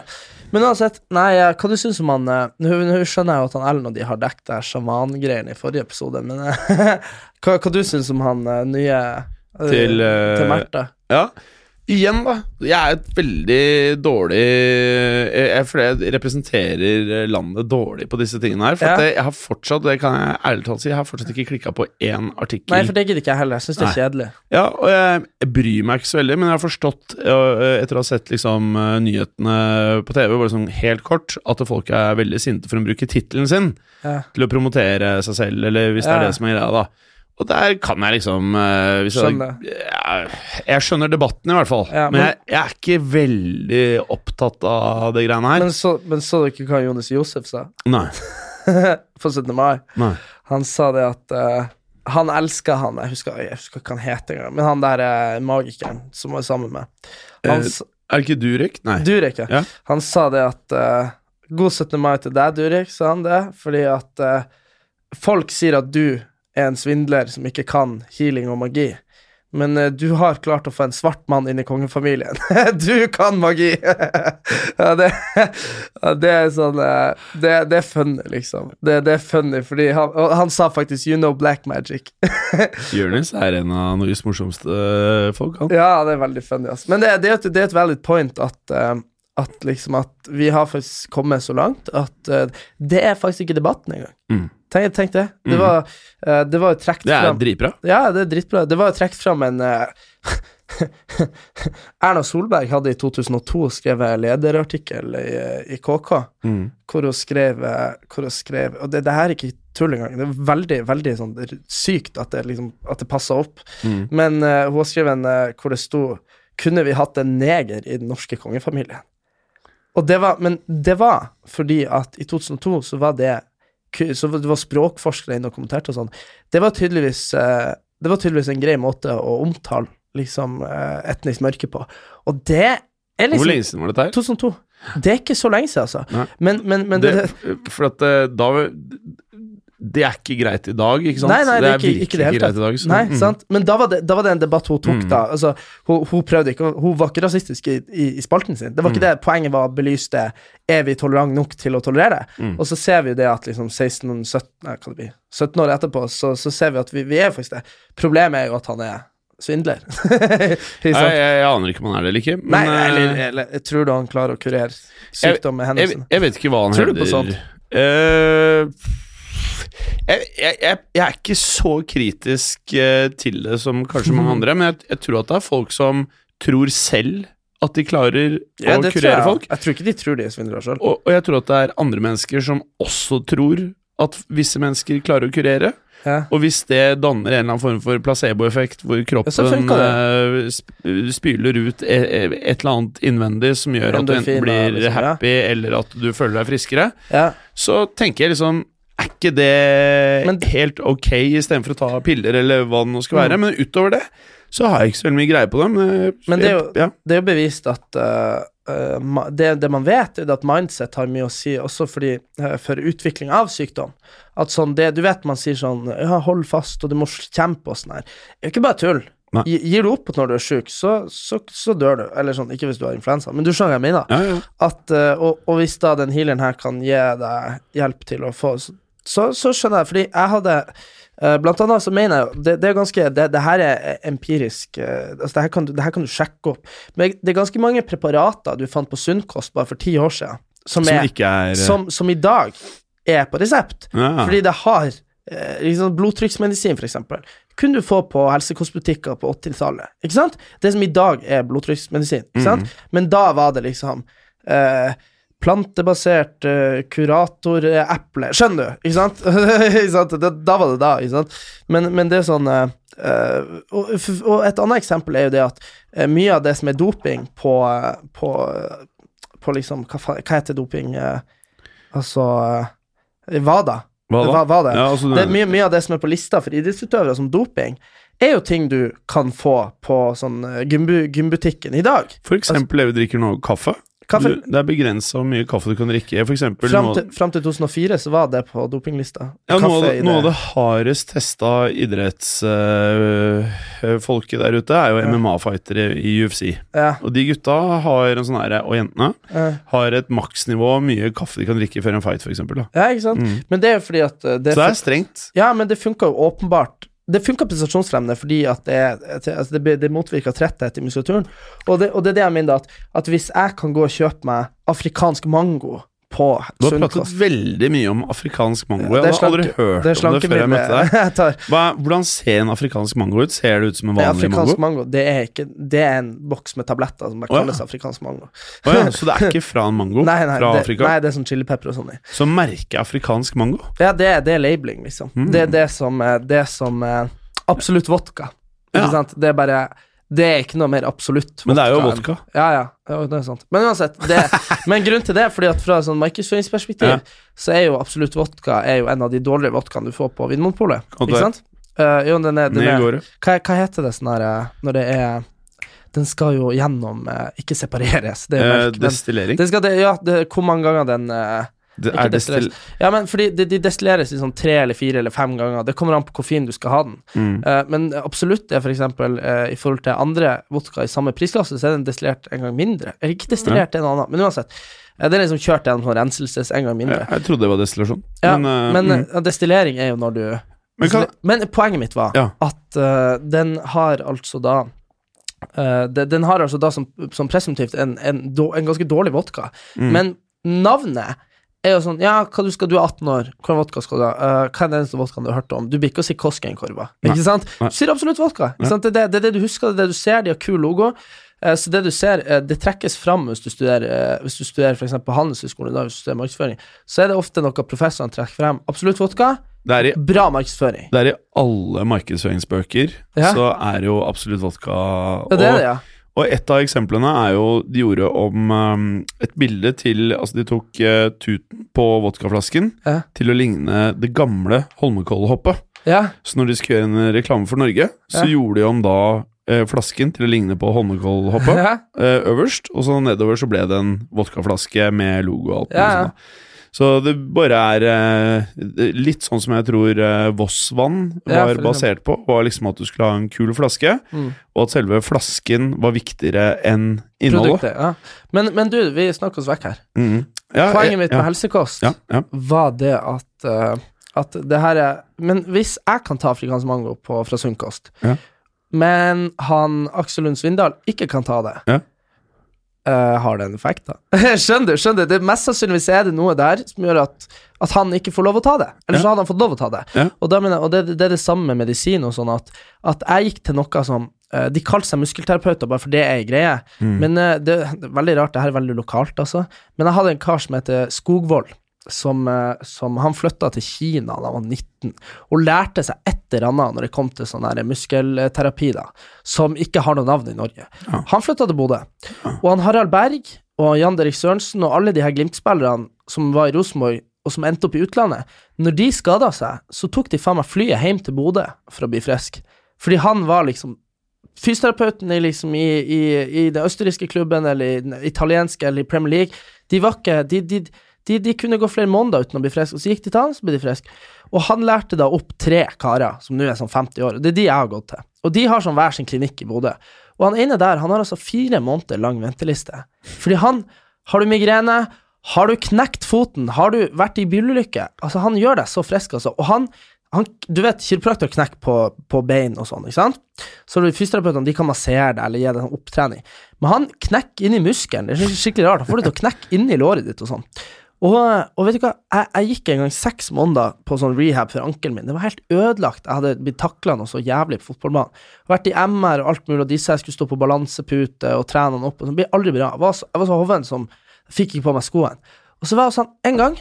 Men uansett, nei, eh, hva du syns om han eh, Nå skjønner jeg jo at han Ellen og de har dekket det sjamangreiene i forrige episode, men hva, hva du syns om han nye Til, til Märtha? Ja. Igjen, da. Jeg er et veldig dårlig Jeg, jeg representerer landet dårlig på disse tingene her. For Ja. jeg, har fortsatt, det kan jeg ærlig talt si, jeg har fortsatt ikke klikka på én artikkel. Nei, for det gidder ikke jeg heller. Jeg syns det er kjedelig. Ja, og jeg, jeg bryr meg ikke så veldig, men jeg har forstått, øh, etter å ha sett liksom øh, nyhetene på TV, bare sånn helt kort, at folk er veldig sinte for å bruke tittelen sin Ja. til å promotere seg selv, eller hvis det er det som er greia, da. Og der kan jeg liksom uh, jeg, Skjønner. jeg, jeg skjønner debatten, i hvert fall. Ja, men men- jeg, jeg er ikke veldig opptatt av det greiene her. Men så, men så ikke hva Jonis Josef sa Nei. på 17. mai? nei. Han sa det at uh, han elska han Jeg husker, jeg husker hva han het engang, men han der uh, magikeren som var sammen med han, Eh, Er det ikke Durek? Nei. Durek, ja. Ja. Han sa det at uh, God 17. mai til deg, Durek, sa han det, fordi at eh, folk sier at du er en svindler som ikke kan healing og magi. Men uh, du har klart å få en svart mann inn i kongefamilien. du kan magi! ja, det, det er sånn uh, det, det er funny, liksom. Det, det er funny, fordi han, han sa faktisk 'you know black magic'. Jonis er en av Norges morsomste øh, folk, han. Ja, det er veldig funny. Altså. Men det, det, er et, det er et valid point at, eh, At liksom at vi har faktisk kommet så langt at uh, det er faktisk ikke debatten engang. Mm. Tenk, tenk det. Det mm. var, uh, det var jo fram Det er fram dritbra. Ja, det er dritbra. Det var trukket fram en uh, Erna Solberg hadde i 2002 skrevet lederartikkel i, i KK, Mm. hvor hun skrev, hvor hun skrev Og det, det her er ikke tull engang. Det er veldig veldig sånn sykt at det, liksom, at det passer opp. Mm. Men uh, hun har skrevet en uh, hvor det sto Kunne vi hatt en neger i den norske kongefamilien? Og det var, men det var fordi at i 2002 så var det så det var språkforskere inne og kommenterte og sånn. Det var tydeligvis eh, Det var tydeligvis en grei måte å omtale liksom eh, etnisk mørke på. Og det er Hvor liksom lenge siden var dette her? 2002. Det er ikke så lenge siden, altså. Nei. Men, men, men det, det, for at eh, da Det er ikke greit i dag, ikke sant? Nei, nei, det er ikke, ikke det helt, greit i dag. Nei, mm. sant? Men da var, det, da var det en debatt hun tok, Mm. da. Altså, hun, hun prøvde ikke Hun var ikke rasistisk i, i, i spalten sin. Det var ikke Mm. det poenget var å belyse det. Er vi tolerant nok til å tolerere? Mm. Og så ser vi jo det at liksom 16, 17, nei, hva det blir, 17 år etterpå, så, så ser vi at vi, vi er faktisk det. Problemet er jo at han er svindler. jeg, jeg, jeg aner ikke om han er det eller ikke. Men, Nei, nei, eller, eh, eller jeg tror du han klarer å kurere sykdom med jeg, hendelsene? jeg vet ikke hva han Tror du på sånt? Eh, jeg, jeg, jeg, er ikke så kritisk eh, til det som kanskje mange andre, men jeg, jeg tror at det er folk som tror selv at de klarer Ja, å kurere folk. Jeg tror ikke de tror det, er svindlere sjøl. Og, og jeg tror at det er andre mennesker som også tror at visse mennesker klarer å kurere. Ja. Og hvis det danner en eller annen form for placeboeffekt, hvor kroppen ja, eh, spyler ut e- e- et eller annet innvendig som gjør at du enten blir liksom, happy, eller at du føler deg friskere, Ja. så tenker jeg liksom Er ikke det Men- helt ok istedenfor å ta piller, eller hva det nå skal være? Mm. Men utover det så har jeg ikke så veldig mye greie på det. Men, eh, Men det er jo, ja. det er jo bevist at uh, det, det man vet, er at mindset har mye å si også fordi, for utvikling av sykdom. At sånn det, Du vet man sier sånn Ja, hold fast, og du må kjempe og sånn her. Det er jo ikke bare tull. Gi- Gir du opp når du er syk, så, så, så dør du. Eller sånn, ikke hvis du har influensa, men du skjønner hva jeg mener. Ja, ja. At, og, og hvis da den healeren her kan gi deg hjelp til å få Så, så, skjønner jeg, fordi jeg hadde uh, Blant annet så mener jeg det, det er ganske Det, det her er empirisk uh, Altså, det her, kan det her kan du sjekke opp. Men det er ganske mange preparater du fant på Sunnkost bare for ti år siden, som, Som er, er eh, som, som i dag er på resept. ja. Fordi det har eh, liksom blodtrykksmedisin, eksempel, kunne du få på helsekostbutikker på 80-tallet. Ikke sant? Det som i dag er blodtrykksmedisin. Ikke sant? Mhm. Men da var det liksom eh, plantebasert uh, kuratoreple. Skjønner du? Ikke sant? Da, da var det da, ikke sant? Men, men det er sånn uh, og, og et annet eksempel er jo det at eh, mye av det som er doping på, på, på liksom Hva, hva heter doping? altså WADA. Hva? Hva, det? Ja, altså, det mye, mye av det som er på lista for idrettsutøvere som doping, er jo ting du kan få på sånn gymbutikken i dag. For eksempel det vi drikker nå, kaffe. Kaffe. Du, det er begrensa hvor mye kaffe du kan drikke. For eksempel Fram til, fram til 2004 så var det på dopinglista. ja, noe, det- noe av det hardest testa idrettsfolket der ute, er jo Ja. MMA-fightere i UFC. Ja, Og de gutta har en sånn her, og jentene, ja. har et maksnivå mye kaffe de kan drikke før en fight, eksempel. Ja, ikke sant? Mm. Men det er jo fordi at eh, det Så det er strengt. Ja, men det funka jo åpenbart Det funker prestasjonsfremmende fordi at det, altså det, det motvirker tretthet i muskulaturen. Og det, og det er det jeg mener, at, at hvis jeg kan gå og kjøpe meg afrikansk mango på Du har pratet veldig mye om afrikansk mango. Ja, Jeg har hadde aldri hørt Det om det før jeg møtte deg. Hva, hvordan ser en afrikansk mango ut? Ser det ut som en vanlig afrikansk mango? mango. Det er, ikke, det er en boks med tabletter som bare Å, ja. kalles afrikansk mango. Oh, ja, så det er ikke fra en mango Nei, nei, fra det, Afrika? nei, det er sånn chilipepper og sånn i. Så merker afrikansk mango? Ja, det, det er labeling, liksom. Mm. Det er det som, eh, det som eh, Absolutt vodka. Ja. sant? Det er bare Det er ikke noe mer absolutt Men det er jo vodka. Ja, ja, ja, det er sant. Men uansett, det, men grunnen til det er fordi at fra sånn markedsføringsperspektiv, Ja. så er jo absolutt vodka er jo en av de dårligere vodkaene du får på Vinmonopolet. Ikke sant? Uh, jo, den er, den er hva, hva heter det sånn her eh, når det er Den skal jo gjennom eh, Ikke separeres, det er jo melk, men destillering? det skal det, Ja, det, hvor mange ganger den eh, Det ikke er destill... Ja, men fordi de, de destilleres i sånn tre eller fire eller fem ganger. Det kommer an på hvor fin du skal ha den. Mm. Uh, men absolutt er for eksempel eh, i forhold til andre vodka i samme prisklasse, så er den destillert en gang mindre. Eller ikke destillert, det er en annen, men uansett. Eh, den er liksom kjørt gjennom sånn renselses en gang mindre. Jeg, jeg trodde det var destillasjon. Ja, men, men mm. destillering er jo når du Men kan- men poenget mitt var Ja. at den har altså da det, den har altså da som, som presumptivt en, en, en ganske dårlig vodka. Men navnet er jo sånn Ja, hva du skal, du er 18 år, hvilken vodka skal du ha? Uh, hva er den eneste vodkaen du har hørt om? Du blir ikke å si Koskenkorva, ikke sant? Nei. Du sier absolutt vodka. Ikke sant? Det, er det, det er det du husker, det er det du ser, de har kul logo. Uh, så det du ser, uh, det trekkes fram hvis du studerer Hvis du studerer eksempel på Handelshøyskolen i dag, hvis du studerer markedsføring, så er det ofte noe professorene trekker frem. Absolutt vodka, i, bra markedsføring. det er i alle markedsføringsbøker, Ja. så er jo absolutt vodka Ja, det er det, ja. Og et av eksemplene er jo De gjorde om um, et bilde til Altså, de tok uh, tuten på vodkaflasken Ja. til å ligne det gamle Holmenkollhoppet. Ja, Så når de skulle gjøre en reklame for Norge, så Ja. gjorde de om da eh, flasken til å ligne på Holmenkollhoppet ja. eh, øverst, og så nedover så ble det en vodkaflaske med logo og alt mulig sånt. Så det bare er eh, litt sånn som jeg tror eh, Voss-vann var ja, basert på. Var liksom at du skulle ha en kul flaske, Mm. og at selve flasken var viktigere enn innholdet. Produktet, ja. Men, men du, vi snakker oss vekk her. Mm. Ja, Poenget jeg, mitt med helsekost var det at, uh, at det her er Men hvis jeg kan ta afrikansk mango på, fra Sunnkost, Ja. men han Aksel Lund Svindal ikke kan ta det, Ja. eh, har det en effekt, da? skjønner du? skjønner du? Det Mest sannsynligvis er det noe der som gjør at, at han ikke får lov å ta det. Eller så hadde han fått lov å ta det. Ja. Og, jeg- og det, det er det samme med medisin og sånn, at, at jeg gikk til noe som uh, De kalte seg muskelterapeuter bare for det er greie. Mm. Men uh, det, det er veldig rart, det her er veldig lokalt, altså. Men jeg hadde en kar som heter Skogvold. Som, eh, som Han flytta til Kina da han var 19, og lærte seg et eller annet når det kom til sånn muskelterapi, da, som ikke har noe navn i Norge. Han flytta til Bodø. Og han Harald Berg og Jan Derek Sørensen og alle de her Glimt-spillerne som var i Rosenborg, og som endte opp i utlandet, når de skada seg, så tok de faen meg flyet hjem til Bodø for å bli frisk. Fordi han var liksom fysioterapeuten liksom, i, i, i den østerrikske klubben, eller i den italienske, eller i Premier League. De var ikke de, de, de, de kunne gå flere måneder uten å bli friske, og så gikk de til han, så ble de friske. Og han lærte da opp tre karer, som nå er sånn 50 år, og det er de jeg har gått til. Og de har sånn hver sin klinikk i Bodø. Og han ene der, han har altså fire måneder lang venteliste. Fordi han Har du migrene? Har du knekt foten? Har du vært i bilulykke? Altså, han gjør deg så frisk, altså. Og han, han Du vet, kiropraktor knekker på, på bein og sånn, ikke sant? Så fysioterapeutene de kan massere deg eller gi deg en opptrening. Men han knekker inni muskelen. Det er skikkelig rart. Han får det til å knekke inni låret ditt og sånn. Og, og vet du hva, jeg, jeg gikk en gang seks måneder på sånn rehab for ankelen min. Det var helt ødelagt. Jeg hadde blitt takla noe så jævlig på fotballbanen. Vært i MR og alt mulig, og sa jeg skulle stå på balansepute og trene han opp. Og sånn. Ble aldri bra. Jeg var så, jeg hoven som fikk ikke på meg skoene. Og så var jeg sånn en gang,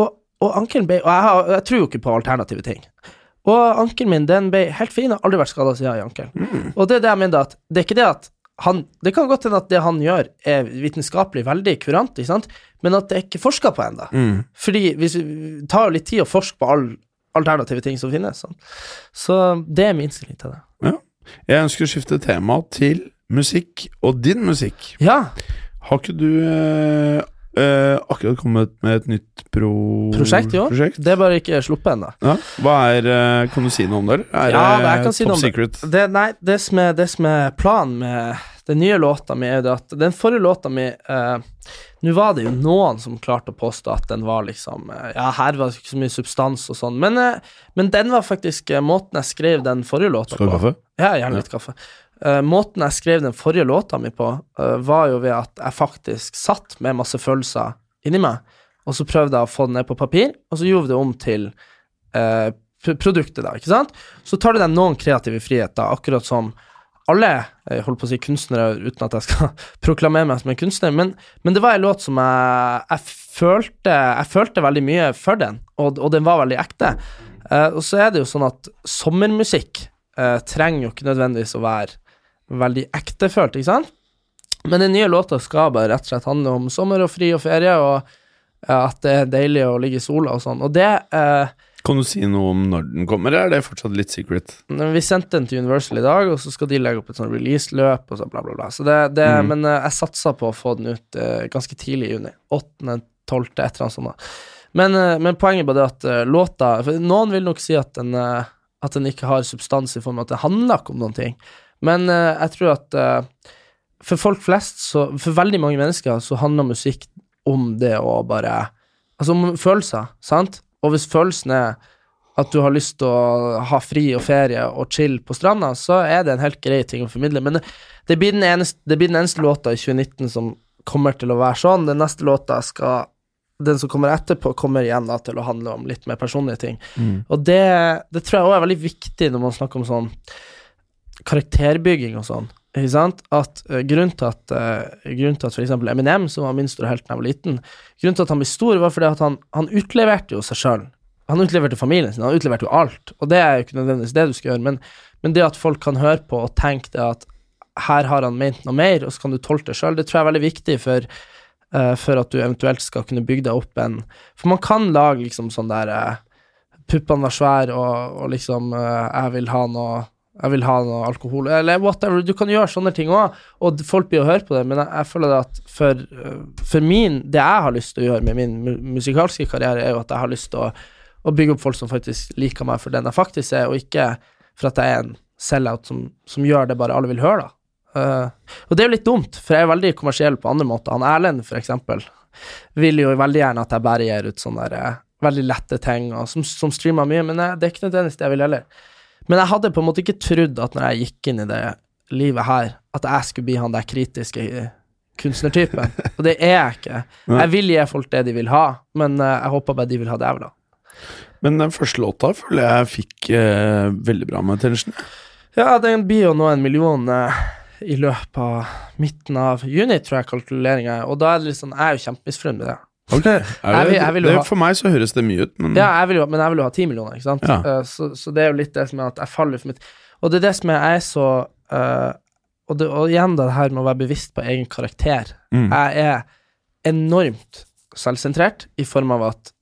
og, og ankelen ble Og jeg, har, jeg tror jo ikke på alternative ting. Og ankelen min den ble helt fin, jeg har aldri vært skada siden i ankelen. Og det er det jeg mener, at det er ikke det at han Det kan godt hende at det han gjør, er vitenskapelig veldig kurant, ikke sant, men at det er ikke forska på ennå. Fordi hvis vi det tar jo litt tid å forske på alle alternative ting som finnes. Sånn. Så det er min innstilling til det. Ja. Jeg ønsker å skifte tema til musikk, og din musikk. Ja, Har ikke du eh, eh, akkurat kommet med et nytt pro prosjekt jo prosjekt? Det er bare ikke sluppet ennå. Ja. Hva er eh, Kan du si noe om det. Er Ja, det jeg kan si noe om det. secret? Det, nei, det som, er, det som er planen med den nye låta mi, er jo at den forrige låta mi uh, Nå var det jo noen som klarte å påstå at den var liksom Ja, her var det ikke så mye substans og sånn, men, men den var faktisk måten jeg skrev den forrige låta Skal du ha kaffe? Ja, gjerne litt kaffe. Eh, måten jeg skrev den forrige låta mi på, uh, var jo ved at jeg faktisk satt med masse følelser inni meg, og så prøvde jeg å få det ned på papir, og så gjorde vi det om til uh, produktet, da, ikke sant? Så tar du deg noen kreative friheter, akkurat som alle jeg holdt på å si kunstnere, uten at jeg skal proklamere meg som en kunstner, men, men det var en låt som jeg, jeg følte Jeg følte veldig mye for den, og, og den var veldig ekte. Og så er det jo sånn at sommermusikk trenger jo ikke nødvendigvis å være veldig ektefølt, ikke sant? Men den nye låta skal bare rett og slett handle om sommer og fri og ferie, og eh, at det er deilig å ligge i sola og sånn. Og det eh, Kan du si noe om når den kommer, eller er det fortsatt litt secret? Vi sendte den til Universal i dag, og så skal de legge opp et sånn release-løp og så bla, bla, bla. Så det, det, mm. Men eh, jeg satsa på å få den ut eh, ganske tidlig i juni. 8., 12., et eller annet sånt. Men, eh, men poenget bare det at eh, låta Noen vil nok si at den, at den ikke har substans i form av at det handler ikke om noen ting. Men uh, jeg tror at uh, for folk flest, så, for veldig mange mennesker, så handler musikk om det å bare Altså om følelser, sant? Og hvis følelsen er at du har lyst til å ha fri og ferie og chill på stranda, så er det en helt grei ting å formidle. Men det, det, blir, den eneste, det blir den eneste låta i 2019 som kommer til å være sånn. Den neste låta skal Den som kommer etterpå, kommer igjen da til å handle om litt mer personlige ting. Og det, det tror jeg òg er veldig viktig når man snakker om sånn karakterbygging og sånn. Ikke sant? At uh, grunnen til at, uh, grunnen til at eksempel Eminem, som var min store helt da jeg var liten, grunnen til at han ble stor, var fordi at han, han utleverte jo seg sjøl. Han utleverte familien sin, han utleverte jo alt. Og det er jo ikke nødvendigvis det du skal gjøre, men, men det at folk kan høre på og tenke det at her har han ment noe mer, og så kan du tolke det sjøl, det tror jeg er veldig viktig for, uh, for at du eventuelt skal kunne bygge deg opp en For man kan lage liksom sånn der Puppene var svære, og, og liksom Jeg vil ha noe jeg vil ha noe alkohol, eller whatever. Du kan gjøre sånne ting òg, og folk blir å høre på det, men jeg, jeg føler at for, øh, for min Det jeg har lyst til å gjøre med min musikalske karriere, er jo at jeg har lyst til å, å bygge opp folk som faktisk liker meg for den jeg faktisk er, og ikke for at jeg er en sell-out som, som gjør det bare alle vil høre, da. Uh, og det er jo litt dumt, for jeg er veldig kommersiell på andre måter. Han Erlend, for eksempel, vil jo veldig gjerne at jeg bare gir ut sånne der, eh, veldig lette ting, og som, som streamer mye, men jeg, det er ikke nødvendigvis det jeg vil heller. Men jeg hadde på en måte ikke trodd at når jeg gikk inn i det livet her, at jeg skulle bli han der kritiske kunstnertypen. Og det er jeg ikke. Jeg vil gi folk det de vil ha, men uh, jeg håper bare de vil ha det jeg vil ha. Men den første låta føler jeg fikk eh, veldig bra med attention. Ja, den blir jo nå en million eh, i løpet av midten av juni, tror jeg kalkuleringa er, og da er det litt sånn Jeg er jo kjempemisfornøyd med det. Ok, er Jeg vil- jeg vil det, ha- For meg så høres det mye ut, men Ja, jeg vil jo, men jeg vil jo ha ti millioner, ikke sant? Ja. Uh, så, så det er jo litt det som er at jeg faller for mitt Og det er det som er, jeg er så uh, og, det, og igjen det her med å være bevisst på egen karakter. Mm. Jeg er enormt selvsentrert i form av at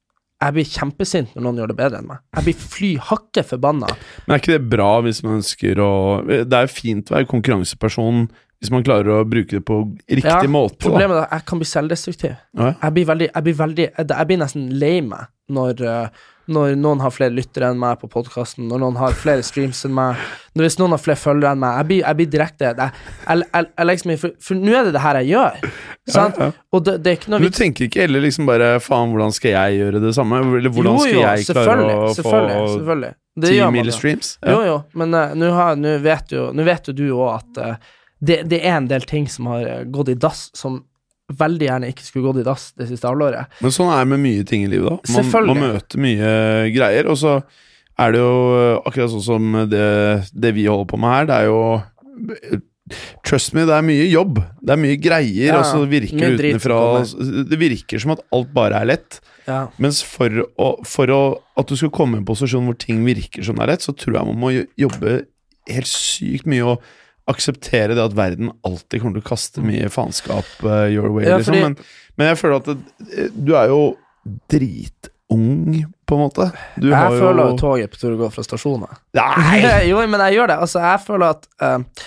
jeg blir kjempesint når noen gjør det bedre enn meg. Jeg blir fly hakke forbanna. Men er ikke det bra hvis man ønsker å Det er jo fint å være konkurranseperson hvis man klarer å bruke det på riktig Ja, måte. Da. Problemet er at jeg kan bli selvdestruktiv. Ja. Jeg blir veldig Jeg blir, veldig, jeg, blir nesten lei meg når, eh, når noen har flere lyttere enn meg på podkasten, når noen har flere streams enn meg, hvis noen har flere følgere enn meg. Jeg blir, jeg blir direkte Jeg, legger For, for nå er det det her jeg gjør. Sant? ja. Og det, det er ikke noe du tenker ikke heller liksom bare Faen, hvordan skal jeg gjøre det samme? Eller hvordan Jo, skal jo, jeg klare å selvfølgelig, få selvfølgelig. Det ti gjør man mil jo. streams? Jo, jo, men uh, nå vet, jo- du òg at eh, det, det er en del ting som har eh, gått i dass, som veldig gjerne ikke skulle gått i dass det siste halvåret. Men sånn er det med mye ting i livet, da. Man, man møter mye greier, og så er det jo akkurat sånn som det, det vi holder på med her. Det er jo Trust me, det er mye jobb. Det er mye greier, Ja, og så virker det utenfra Det virker som at alt bare er lett. Ja. Mens for, å, for å, at du skal komme i en posisjon hvor ting virker som det er lett, så tror jeg man må jobbe helt sykt mye og akseptere det at verden alltid kommer til å kaste mye faenskap uh, your way, Ja, liksom. Men, men jeg føler at det, du er jo dritung, på en måte. Du har Jeg føler jo toget på tur å gå fra stasjonen. Nei! jo, men jeg gjør det. Altså, jeg føler at eh,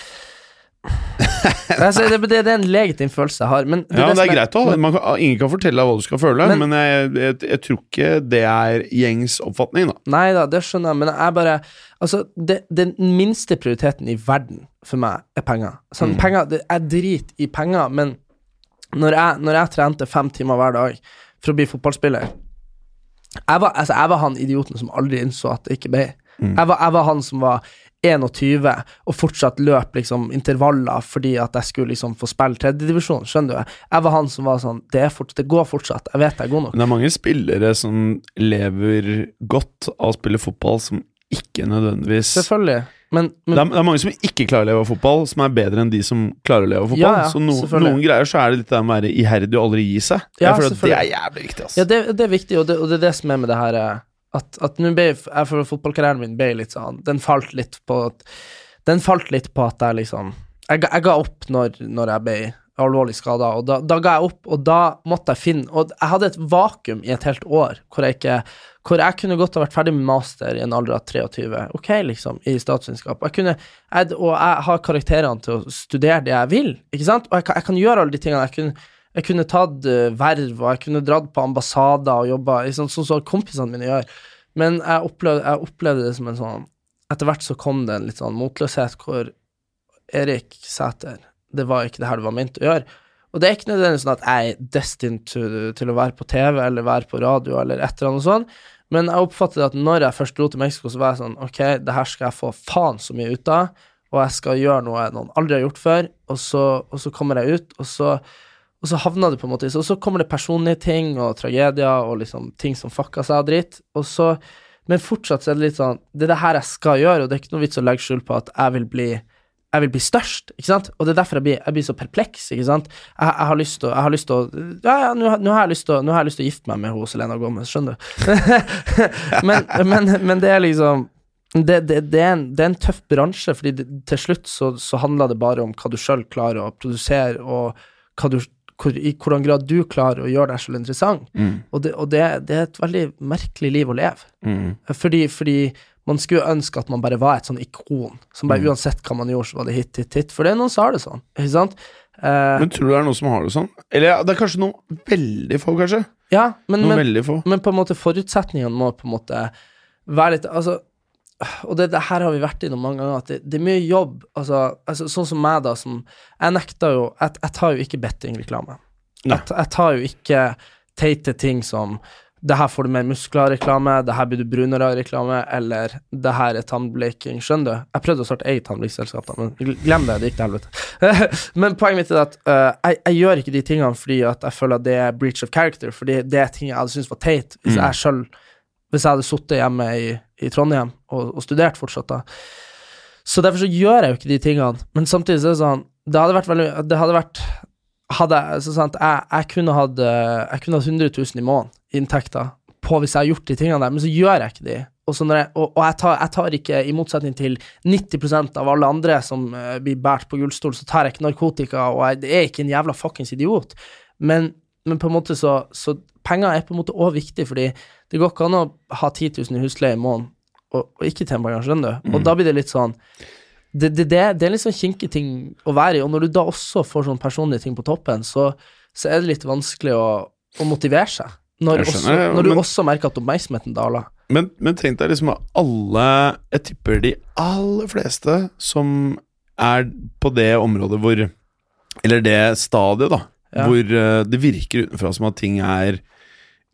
altså, det, det, det er en legitim følelse jeg har, men Ja, det det er greit også. man kan, Ingen kan fortelle deg hva du skal føle, men, Men- jeg, jeg, jeg tror ikke det er gjengs oppfatning, da. Nei da, det skjønner jeg, men jeg bare Altså, det, den minste prioriteten i verden for meg er penger. Sånn, Mm. penger det, Jeg driter i penger, men når jeg, når jeg trente fem timer hver dag for å bli fotballspiller jeg var, altså, jeg var han idioten som aldri innså at det ikke ble. Mm. Jeg, var, jeg var han som var 21 og fortsatt løp liksom intervaller fordi at jeg skulle liksom få spille tredjedivisjon. Skjønner du? Jeg var han som var sånn Det, er fort, det går fortsatt. Jeg vet jeg er god nok. Men det er mange spillere som lever godt av å spille fotball, som ikke nødvendigvis Selvfølgelig. Men, men er, det er mange som ikke klarer å leve av fotball, som er bedre enn de som klarer å leve av fotball. Ja, ja, så no, noen greier så er det litt det med å være iherdig og aldri gi seg. Ja, jeg føler at det er jævlig viktig, Altså. Ja, det, det er viktig, og det, og det er det som er med det her eh, At, at jeg for fotballkarrieren min ble litt sånn Den falt litt på at Den falt litt på at jeg liksom Jeg, jeg ga opp når, når jeg ble alvorlig skada, og da, da ga jeg opp, og da måtte jeg finne Og jeg hadde et vakuum i et helt år hvor jeg ikke hvor jeg kunne godt ha vært ferdig med master i en alder av 23, ok, liksom, i statsvitenskap. Jeg kunne, og jeg har karakterene til å studere det jeg vil, ikke sant? Og jeg jeg kan gjøre alle de tingene. Jeg kunne, jeg kunne tatt eh, verv, og jeg kunne dratt på ambassader og jobba sånn som kompisene mine gjør. Men jeg opplevde, jeg opplevde det som en sånn Etter hvert så kom det en litt sånn motløshet hvor Erik Sæter Det var ikke det her du var ment å gjøre. Og det er ikke nødvendigvis sånn at jeg er destined to, til å være på TV eller være på radio eller et eller annet sånt, Men jeg oppfattet at når jeg først dro til Mexico, så var jeg sånn Ok, det her skal jeg få faen så mye ut av, og jeg skal gjøre noe noen aldri har gjort før, og så, og så kommer jeg ut, og så og så havna det på en måte Og så, kommer det personlige ting og tragedier og liksom ting som fucka seg og dritt, og så Men fortsatt så er det litt sånn Det er det her jeg skal gjøre, og det er ikke noe vits å legge skjul på at jeg vil bli jeg vil bli størst, ikke sant? Og det er derfor jeg blir, jeg blir så perpleks, ikke sant? Jeg, jeg har lyst til å Ja, ja, nå nå har jeg lyst til å gifte meg med hos Selena Gomez, skjønner du? men, men, men det er liksom det, det, det, er en, det er en tøff bransje, fordi til slutt så, så handler det bare om hva du sjøl klarer å produsere, og hva du, hvor, i hvordan grad du klarer å gjøre deg selv interessant. Og, det, og det, det er et veldig merkelig liv å leve. Fordi, fordi man skulle ønske at man bare var et sånn ikon, som bare uansett hva man gjorde, så var det hit, hit, hit. For det er noen som har det sånn, ikke sant? Eh, Men tror du det er noen som har det sånn? Eller ja, det er kanskje noen veldig få, kanskje? ja, men, men, men på en måte forutsetningene må på en måte være litt Altså og det, det her har vi vært innom mange ganger, at det, det er mye jobb. Altså, altså Sånn som meg, da, som Jeg nekter jo Jeg, jeg tar jo ikke bettingreklame. Jeg, jeg tar jo ikke teite ting som det her får du mer muskler-reklame, det her blir du brunere-reklame, eller det her er tannbleking. Skjønner du? Jeg prøvde å starte eget tannblikkselskap da, men glem det, det gikk til helvete. men poenget mitt er at uh, jeg, jeg gjør ikke de tingene fordi at jeg føler at det er breach of character, fordi det er ting jeg hadde syntes var teit hvis jeg selv Hvis jeg hadde sittet hjemme i, i Trondheim og, og studert fortsatt, da. Så derfor så gjør jeg jo ikke de tingene, men samtidig så er det sånn Det hadde vært veldig Det hadde vært hadde så sant, jeg, jeg kunne hatt eh, Jeg kunne hatt 100 000 i måneden inntekter på hvis jeg har gjort de tingene der, men så gjør jeg ikke de. Og, jeg, og, og jeg, tar, jeg tar ikke, i motsetning til 90 av alle andre som uh, blir båret på gullstol, så tar jeg ikke narkotika, og jeg er ikke en jævla fuckings idiot. Men, men på en måte så, så Penger er på en måte òg viktig, fordi det går ikke an å ha 10 000 i husleie i måneden og, og ikke tjene penger, skjønner du? Og da blir det litt sånn det, det, det, det er litt sånn kinkig ting å være i, og når du da også får sånn personlige ting på toppen, så, så er det litt vanskelig å, å motivere seg. Når, også, når du men- også merker at oppmerksomheten daler. Men, men tenk deg liksom alle Jeg tipper de aller fleste som er på det området hvor Eller det stadiet, da. Ja. Hvor eh, det virker utenfra som at ting er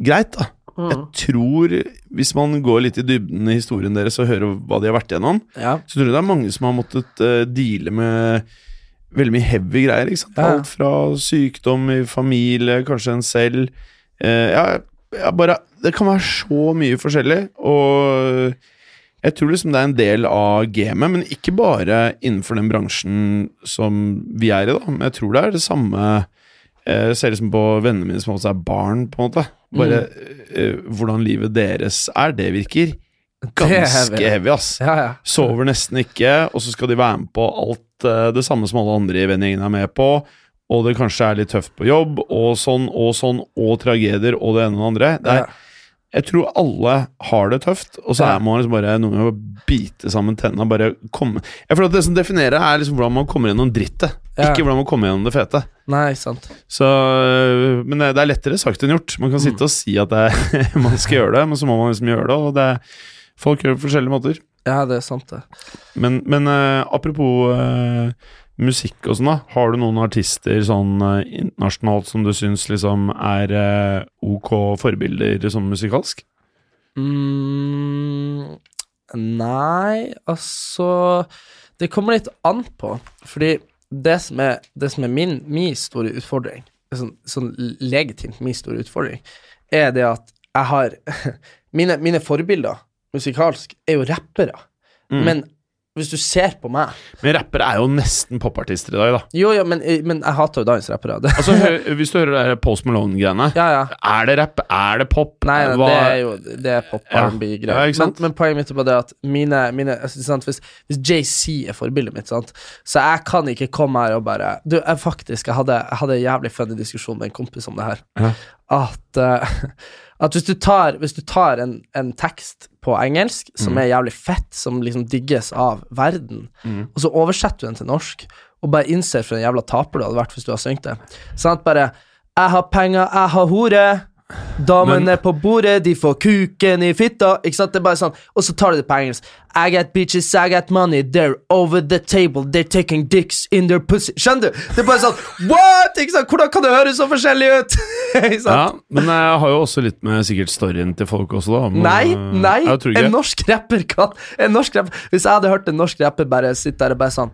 greit, da. Mm. Jeg tror, hvis man går litt i dybden i historien deres og hører hva de har vært igjennom, Ja. så tror jeg det er mange som har måttet uh, deale med veldig mye heavy greier. ikke sant? Alt fra sykdom i familie, kanskje en selv. uh, ja, ja, bare Det kan være så mye forskjellig, og jeg tror liksom det er en del av gamet, men ikke bare innenfor den bransjen som vi er i, da. Men jeg tror det er det samme eh, Jeg ser liksom på vennene mine som også er barn, på en måte. Bare eh, hvordan livet deres er, det virker er ganske heavy. heavy, ass. Ja, ja. Sover nesten ikke, og så skal de være med på alt eh, det samme som alle andre i vennegjengen er med på, og det kanskje er litt tøft på jobb, og sånn og sånn, og tragedier og det ene og det andre. Det er, jeg tror alle har det tøft, og så er man liksom bare noen ganger bite sammen og bare komme Jeg føler at det som definerer, er liksom hvordan man kommer gjennom drittet, Ja. ikke hvordan man kommer gjennom det fete. Nei, sant. Så, øh, men det er lettere sagt enn gjort. Man kan sitte og si at det, er- man skal gjøre det, men så må man liksom gjøre det, og det Folk gjør det på forskjellige måter. Ja, det er sant, det. Men, men uh, apropos uh, musikk og sånn, da. Har du noen artister sånn uh, internasjonalt som du syns liksom er ok forbilder sånn musikalsk? Mm, nei, altså Det kommer litt an på, fordi det som er, det som er min, min store utfordring, sånn, sånn legitimt min store utfordring, er det at jeg har Mine, mine forbilder musikalsk er jo rappere, men hvis du ser på meg Men rappere er jo nesten popartister i dag, da. Jo, jo, men, men jeg hater jo dagens rappere. Altså, Hvis du hører det Post Malone-greiene, ja, ja. er det rapp? Er det pop? Nei, nei, Hva- det er jo Det er pop. R&B-greier. Ja, men, men poenget mitt er bare det at mine, mine altså, sant, Hvis, hvis JC er forbildet mitt, sant, så jeg kan ikke komme her og bare Du, jeg faktisk Jeg hadde, jeg hadde en jævlig funny diskusjon med en kompis om det her. Ja. At, uh, at hvis du tar, hvis du tar en, en tekst på engelsk som Mm. er jævlig fett, som liksom digges av verden, Mm. og så oversetter du den til norsk, og bare innser for en jævla taper du hadde vært hvis du hadde syngt det. Sånn at bare 'Jeg har penger, jeg har hore'. Damene Men- på bordet, de får kuken i fitta. Ikke sant? Det er bare sånn Og så tar de det på engelsk. I got bitches, I got money, they're over the table, they're taking dicks in their pussy. Skjønner du? Det er bare sånn What?! Ikke sant? Hvordan kan det høres så forskjellig ut? ikke sant? Ja, men jeg har jo også litt med sikkert storyen til folk også, da. Men, Nei, eh, nei. Jeg ikke En norsk rapper kan En norsk rapper Hvis jeg hadde hørt en norsk rapper bare sitte der og bare sånn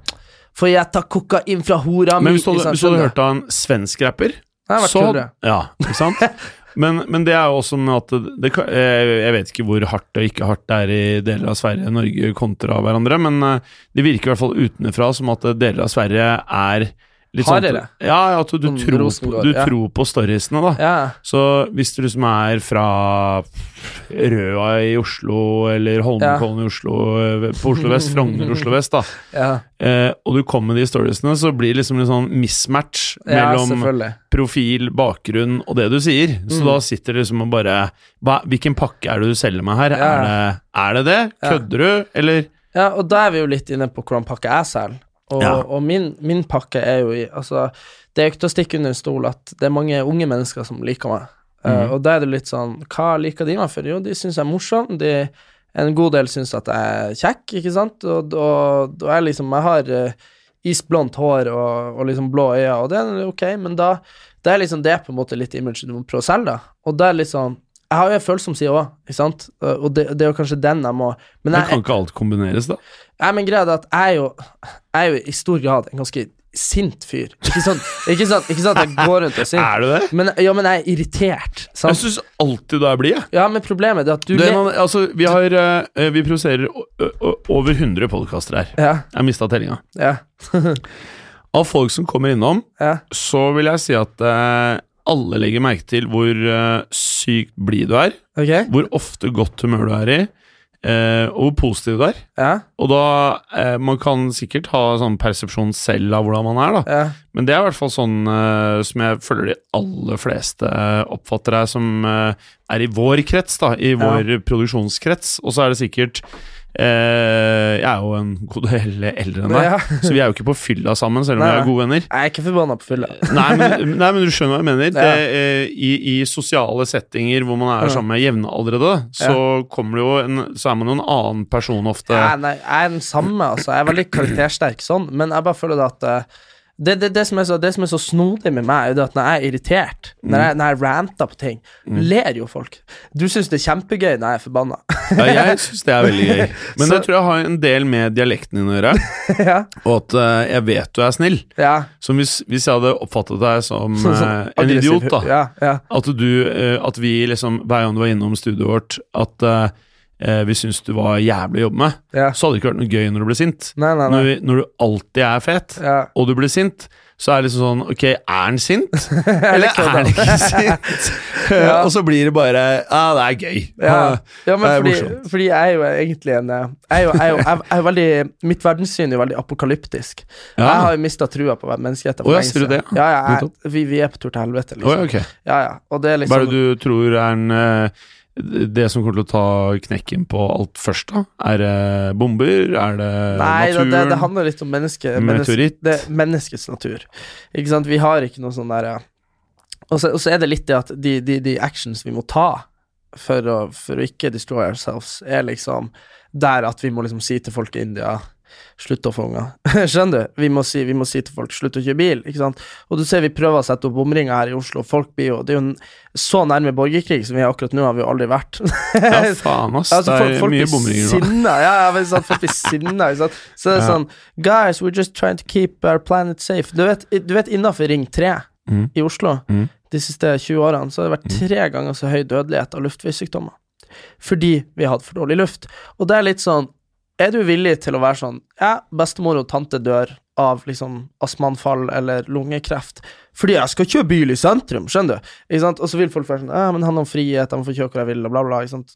For jeg tar kokain fra hora mi Men hvis du hadde, hørt av en svensk rapper så-. Ja, ikke sant? Men, men det er jo også med at det, det, Jeg vet ikke hvor hardt og ikke hardt det er i deler av Sverige Norge kontra hverandre, men eh, det virker i hvert fall utenfra som at deler av Sverige er litt Hardere. Sånn, ja, at du, du, Som tror, på, du ja. tror på storiesene, da. Ja. Så hvis du liksom er fra Røa i Oslo, eller Holmenkollen i Oslo, eh, på Oslo vest, Frogner Oslo vest, da, Ja, eh, og du kommer med de storiesene, så blir det liksom en sånn mismatch mellom profil, bakgrunn og det du sier. Så Mm. da sitter det liksom og bare hva, Hvilken pakke er det du selger meg her? Er, det, er det det? Kødder du, eller? Ja, og da er vi jo litt inne på hvordan pakke jeg selger. Og, Ja. og min, min pakke er jo i Altså, det er jo ikke til å stikke under en stol at det er mange unge mennesker som liker meg. Mm. Uh, og da er det litt sånn Hva liker de meg for? Jo, de syns jeg er morsom. De, en god del syns at jeg er kjekk, ikke sant? Og da er liksom Jeg har uh, isblondt hår og, og liksom blå øyne, og det er ok, men da det er liksom det på en måte litt image du må prøve å selge, da. Og det er litt sånn Jeg har jo en følsom side òg, ikke sant? Eh, Og det, det er jo kanskje den jeg må Men Men kan ikke alt kombineres, da? Nei, men greia er at jeg er jo Jeg er jo i stor grad en ganske sint fyr. Ikke sånn Ikke sant, ikke sant at jeg går rundt og er sint. Er du det? Men, ja, men jeg er irritert. Jeg Sant? syns alltid du er blid, jeg. Ja, men problemet er at du Du, man, altså, vi har uh, Vi produserer over 100 podkaster her. Ja, Jeg mista tellinga. ja, Av folk som kommer innom, ja. så vil jeg si at uh, alle legger merke til hvor uh, sykt blid du er, Okay. hvor ofte godt humør du er i, eh, og positiv der. er. Ja, Og da eh, Man kan sikkert ha sånn persepsjon selv av hvordan man er, da. ja. Men det er i hvert fall sånn eh, som jeg føler de aller fleste eh, oppfatter deg som eh, er i vår krets, da. I vår produksjonskrets. Og så er det sikkert Jeg er jo en god del eldre enn deg, Ja. så vi er jo ikke på fylla sammen, selv om Nei, vi er gode venner. Jeg er ikke forbanna på fylla. Nei men, nei, men du skjønner hva jeg mener. Ja. Det, eh, i, I sosiale settinger hvor man er sammen med jevnaldrende, så kommer det jo en, Så er man jo en annen person ofte. Ja, nei, jeg er den samme, altså. Jeg er veldig karaktersterk sånn, men jeg bare føler det at eh, det, det, det, som så, det som er så snodig med meg, er at når jeg er irritert, når jeg, når jeg ranter på ting, ler jo folk. Du syns det er kjempegøy når jeg er forbanna. Ja, jeg syns det er veldig gøy. Men Så- det tror jeg har en del med dialekten din å gjøre. ja. Og at uh, jeg vet du er snill. ja. Som hvis, hvis jeg hadde oppfattet deg som Sånn- sånn eh, en idiot, da Ja, ja. At du uh, At vi liksom Hver gang du var innom studioet vårt, at eh, vi syntes du var jævlig å jobbe med, ja. så hadde det ikke vært noe gøy når du ble sint. Nei, nei, nei. Når, vi, når du alltid er fet, Ja. og du blir sint, så er det liksom sånn Ok, er han sint? Eller er han ikke sint? Ja. Og så blir det bare Ja, det er gøy. Ja, ja men det er fordi, morsomt. fordi jeg er jo egentlig en eh, Jeg er jo, jeg er jo jeg er veldig Mitt verdenssyn er jo veldig apokalyptisk. Ja. Jeg har jo mista trua på menneskeheten. for Å, ja, lenge sier du siden. det? Ja, ja, jeg, vi, vi er på tur til helvete, Å, liksom. ja, ok. Ja, ja. Og det er Hva liksom er det du tror er en, eh, det som kommer til å ta knekken på alt først, da? Er det bomber? Er det Nei, det, Nei, det, det handler litt om menneske, menneske, det, menneskets natur. Ikke sant? Vi har ikke noe sånn derre og, så- og så er det litt det at de, de, de actions vi må ta for å, for å ikke destroy ourselves, er liksom der at vi må liksom si til folk i India Slutt å få unger. Skjønner du? Vi må, si, vi må si til folk slutt å kjøre bil. Ikke sant? Og du ser vi prøver å sette opp bomringer her i Oslo. Folk blir jo Det er jo en, så nærme borgerkrig som vi er akkurat nå, har vi jo aldri vært. Ja, faen, ass. Altså, folk, det er folk mye bomringer nå. sinna. Ja, ja, sant, folk blir sinna. ikke sant? Så det er Ja. sånn Guys, we're just trying to keep our planet safe. Du vet, du vet innafor Ring 3 mm. i Oslo mm. de siste 20 årene, så har det vært tre ganger så høy dødelighet av luftveissykdommer. Fordi vi har hatt for dårlig luft. Og det er litt sånn Er du villig til å være sånn Ja, bestemor og tante dør av liksom astmaanfall eller lungekreft fordi jeg skal kjøre bil i sentrum, skjønner du? Ikke sant? Og så vil folk være sånn Ja, men han har frihet, han får kjøre hvor jeg vil, og bla, bla. Ikke sant?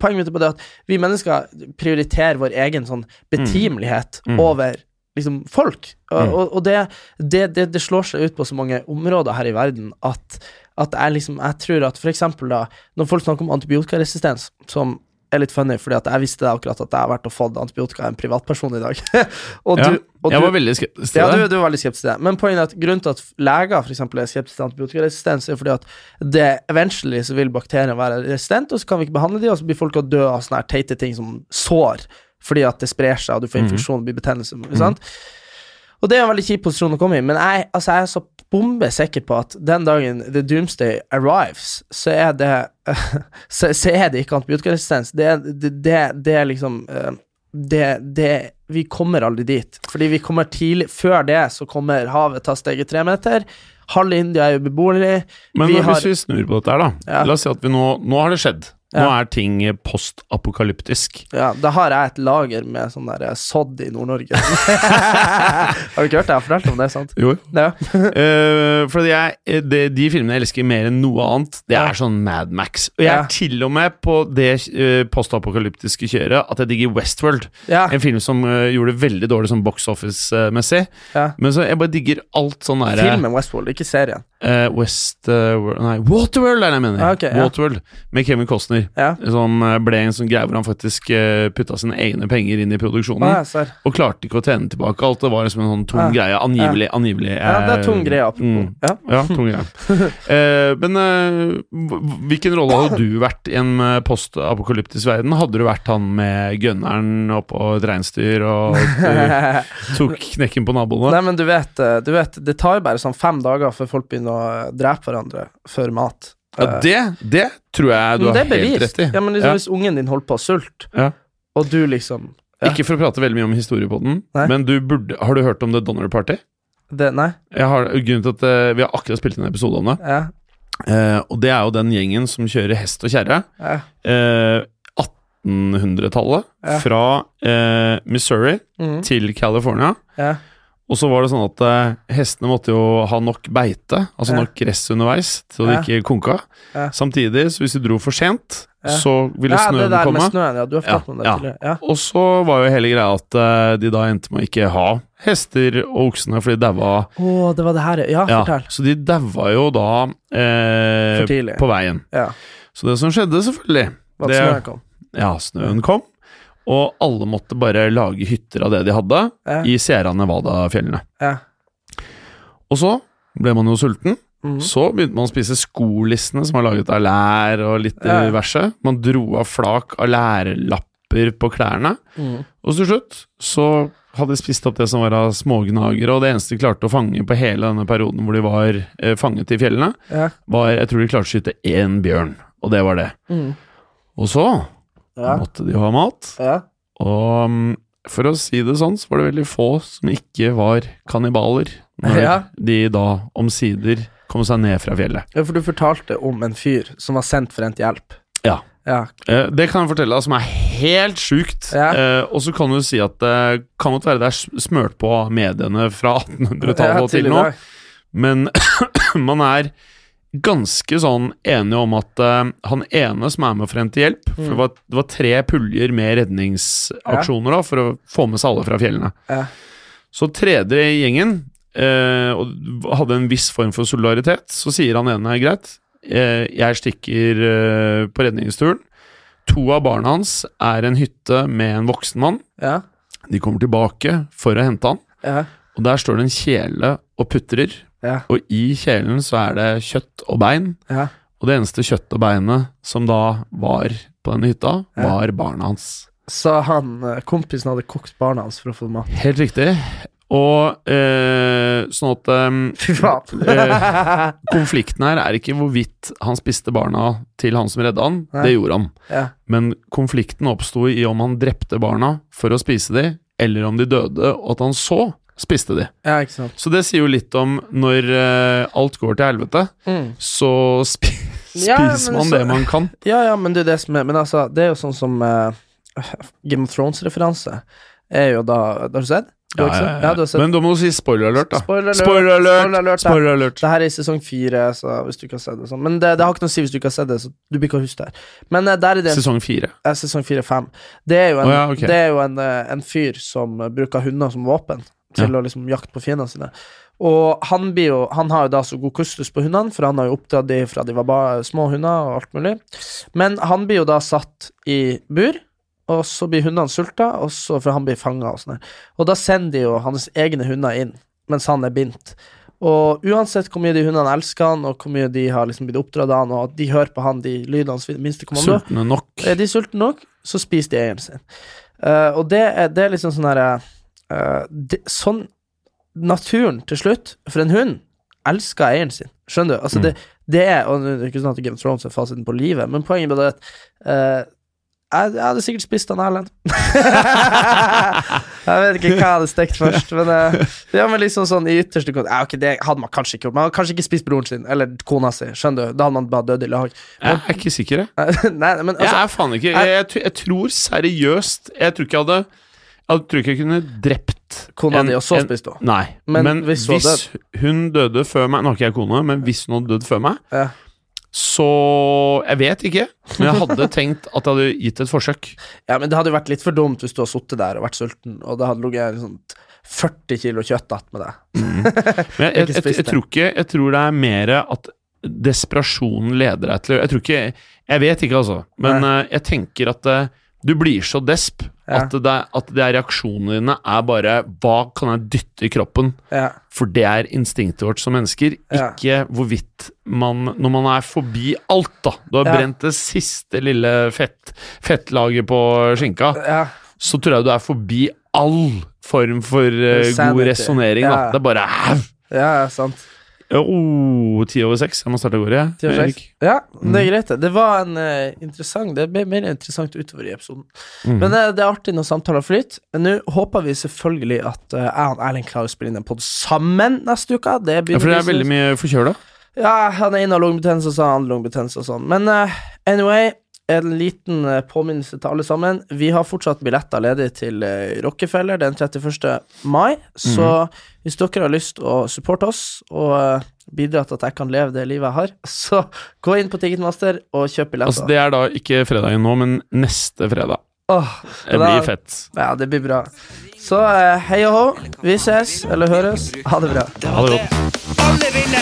Poenget mitt er på det at vi mennesker prioriterer vår egen sånn betimelighet Mm. over liksom folk. Og, Mm. og, og det, det, det, det slår seg ut på så mange områder her i verden at, at jeg liksom Jeg tror at for eksempel da Når folk snakker om antibiotikaresistens, som er litt funny, fordi at jeg visste akkurat at jeg har vært og fått antibiotika av en privatperson i dag. og Ja, du, og jeg var veldig skeptisk til det. ja, du, du er veldig skeptisk til det. Men poenget er at grunnen til at leger for eksempel, er skeptiske til antibiotikaresistens, er fordi at det eventually så vil bakterien være resistent, og så kan vi ikke behandle dem, og så blir folk å dø av sånne her teite ting som sår, fordi at det sprer seg, og du får Mhm. infeksjon og blir betennelse. ikke sant? Og det er en veldig kjip posisjon å komme i, men jeg, altså, jeg er så bombe sikker på at den dagen the doomsday arrives, så er det så, så er det ikke antibiotikaresistens. Det, det, det, det er liksom eh, det, det Vi kommer aldri dit. Fordi vi kommer tidlig Før det så kommer havet ta steget tre meter. Halve India er ubeboelig. Men vi hvis har- vi snur på dette her, da. Ja. La oss si at vi nå Nå har det skjedd. Nå er ting postapokalyptisk. Ja, da har jeg et lager med sånn der eh, sodd i Nord-Norge. har du ikke hørt det? Jeg har fortalt om det, sant? Jo. Ja. Uh, for jeg, eh, det, de filmene jeg elsker mer enn noe annet, det er sånn Mad Max. Og jeg er til og med på det uh, postapokalyptiske kjøret at jeg digger Westworld. Ja. En film som uh, gjorde det veldig dårlig sånn box office-messig. ja. Men så jeg bare digger alt sånn derre Filmen Westworld, ikke serien. eh, West eh, Nei, Waterworld er det jeg mener. Ah, ok, ja. Waterworld Med Kevin Costner. Ja. Som eh, ble en sånn greie hvor han faktisk uh, putta sine egne penger inn i produksjonen. Ah, ja. Og klarte ikke å tjene tilbake alt. Det var liksom en sånn tung Ja. greie. Angivelig. angivelig Ja, det er tung greie, apropos. Mm. Ja. Ja, tung greie. Eh, men eh, hvilken rolle hadde du vært i en eh, postapokalyptisk verden? Hadde du vært han med gunneren oppå et reinsdyr og eh, tok knekken på naboene? Nei, men du vet, eh, du vet, det tar bare sånn fem dager før folk begynner å eh, drepe hverandre for mat. Ja, Eh, det, det tror jeg du har helt rett i. Ja, men liksom, Ja. Hvis ungen din holder på å sulte, Ja. og du liksom. Ikke for å prate veldig mye om historie på den, Nei. men du burde, har du hørt om The Donner Party? det, Nei? Jeg har, grunnen til at uh, Vi har akkurat spilt inn en episode om det. Ja. Uh, og det er jo den gjengen som kjører hest og kjerre. Ja. Uh, 1800-tallet. Ja. Fra Missouri mm. til California. ja. Og så var det sånn at eh, hestene måtte jo ha nok beite, altså nok gress underveis, til det Ja. ikke konka. Ja. Samtidig, så hvis de dro for sent, Ja. så ville ja, det snøen der komme. med snøen, ja. Du har fortalt Ja, om det ja. tidligere. Ja. Og så var jo hele greia at eh, de da endte med å ikke ha hester og oksene, for de daua Å, det var det her, ja. Ja, Fortell. så de daua jo da eh, For tidlig. på veien. Ja. Så det som skjedde, selvfølgelig Hva det, snøen kom. Ja, snøen kom, og alle måtte bare lage hytter av det de hadde, Ja. i Sierra Nevada-fjellene. Ja. Og så ble man jo sulten. Mm. Så begynte man å spise skolissene som var laget av lær og litt Ja. diverse. Man dro av flak av lærlapper på klærne. Mm. Og til slutt så hadde de spist opp det som var av smågnagere, og det eneste de klarte å fange på hele denne perioden hvor de var eh, fanget i fjellene, Ja. var Jeg tror de klarte å skyte én bjørn, og det var det. Mm. Og så Ja. måtte de ha mat. Ja. Og mm, for å si det sånn, så var det veldig få som ikke var kannibaler, når de da omsider kom seg ned fra fjellet. ja, for du fortalte om en fyr som var sendt for endt hjelp. Ja. Ja. Eh, det kan jeg fortelle deg, som er helt sjukt. Ja. Eh, og så kan du si at det kan godt være det er smørt på mediene fra 1800-tallet Ja, og til nå, men man er ganske sånn enig om at uh, han ene som er med for å hente hjelp For Mm. det var, det var tre puljer med redningsaksjoner da, for å få med seg alle fra fjellene. Ja. Så tredje i gjengen uh, og hadde en viss form for solidaritet. Så sier han ene greit, uh, jeg stikker på redningsturen. To av barna hans er en hytte med en voksen mann. Ja. De kommer tilbake for å hente han, Ja. og der står det en kjele og putrer. Ja. Og i kjelen så er det kjøtt og bein, Ja. og det eneste kjøtt og beinet som da var på denne hytta, var barna hans. Så han, eh, kompisen hadde kokt barna hans for å få mat. Helt riktig. Og eh, sånn at eh, Fy faen. eh, Konflikten her er ikke hvorvidt han spiste barna til han som redda han, Nei. det gjorde han. ja. Men konflikten oppsto i om han drepte barna for å spise de, eller om de døde, og at han så spiste de. ja, ikke sant. Så det sier jo litt om når uh, alt går til helvete, Mm. så spi spiser ja, man så- det man kan. Ja, ja, men det er det som er Men altså, det er jo sånn som uh, Game of Thrones-referanse er jo da Har du sett? Du ja, ja, ja. Ja, du sett. Men da må du si spoiler alert, da. Spoiler alert. Spoiler alert! Spoiler alert. Spoiler alert. Det her er i sesong fire, så hvis du ikke har sett det sånn. Men det, det har ikke noe å si hvis du ikke har sett det, så du blir ikke å huske det her. Men eh, der er det en Sesong fire. Ja, sesong fire-fem. Det er jo, en, oh, ja, ok. det er jo en, en fyr som bruker hunder som våpen. Til Ja. å liksom jakte på fiendene sine. Og han, blir jo, han har jo da så god kustus på hundene, for han har jo oppdratt dem fra de var bare små hunder og alt mulig. Men han blir jo da satt i bur, og så blir hundene sulta, og så, for han blir fanga og sånn. Og da sender de jo hans egne hunder inn, mens han er bindt. Og uansett hvor mye de hundene elsker han, og hvor mye de har liksom blitt oppdratt av han, og at de hører på han, de lydene hans minste kommando, Sultne nok. er de sultne nok, så spiser de eieren sin. Uh, og det er, det er liksom sånn herre eh, det- Sånn Naturen til slutt, for en hund, elsker eieren sin. Skjønner du? Altså, Mm. det, det er Og det er ikke sånn at Game of Thrones er fasiten på livet, men poenget med det er at uh, jeg, jeg hadde sikkert spist han Erlend. jeg vet ikke hva jeg hadde stekt først, men uh, ja, men liksom sånn i ytterste kont ja, okay, Det hadde man kanskje ikke gjort. Man hadde kanskje ikke spist broren sin eller kona si. Skjønner du? Da hadde man bare dødd i lag. Jeg er ikke sikker, jeg. Nei, men Jeg altså er faen ikke Jeg, jeg, jeg tror seriøst Jeg tror ikke jeg hadde Jeg tror ikke jeg kunne drept Kona di, og så en- spist henne. Nei, Men men, hvis hvis, hun hun døde før meg Nå har ikke jeg kone, men hvis hun hadde dødd før meg, Ja. så Jeg vet ikke, men jeg hadde tenkt at jeg hadde gitt et forsøk. Ja, men det hadde jo vært litt for dumt hvis du hadde sittet der og vært sulten, og det hadde ligget liksom 40 kilo kjøtt attmed deg. Men jeg, jeg, jeg, jeg, tror ikke Jeg tror det er mer at desperasjonen leder deg til Jeg tror ikke Jeg vet ikke, altså, men uh, jeg tenker at uh, du blir så desp Ja. at, det, at det er reaksjonene dine er bare Hva kan jeg dytte i kroppen? Ja. For det er instinktet vårt som mennesker, Ja. ikke hvorvidt man Når man er forbi alt, da. Du har Ja. brent det siste lille fett, fettlaget på skinka. ja. Så tror jeg du er forbi all form for uh, god resonnering. Ja. Det er bare? Ja, ja, sant. Oh, ti over seks. Jeg må starte av gårde. Ja, det er greit. det. Var en uh, interessant Det ble mer interessant utover i episoden. Mm. Men det, det er artig når samtaler flyter. Nå håper vi selvfølgelig at uh, jeg og Erlend klarer å spille inn en pod sammen neste uke. Det Ja, for det er veldig mye forkjøla. Ja, han ene har lungebetennelse, og så har han lungebetennelse og sånn. Men anyway, en liten eh, påminnelse til alle sammen. Vi har fortsatt billetter ledig til uh, Rockefeller den 31. mai. Så hvis dere har lyst å supporte oss og eh, bidra til at jeg kan leve det livet jeg har, så gå inn på Ticketmaster og kjøp billetter. Altså, det er da ikke fredagen nå, men neste fredag. Åh, Det da- blir fett. Ja, det blir bra. Så eh, hei og hå. Vi ses, eller høres. Ha det bra. Ha det godt.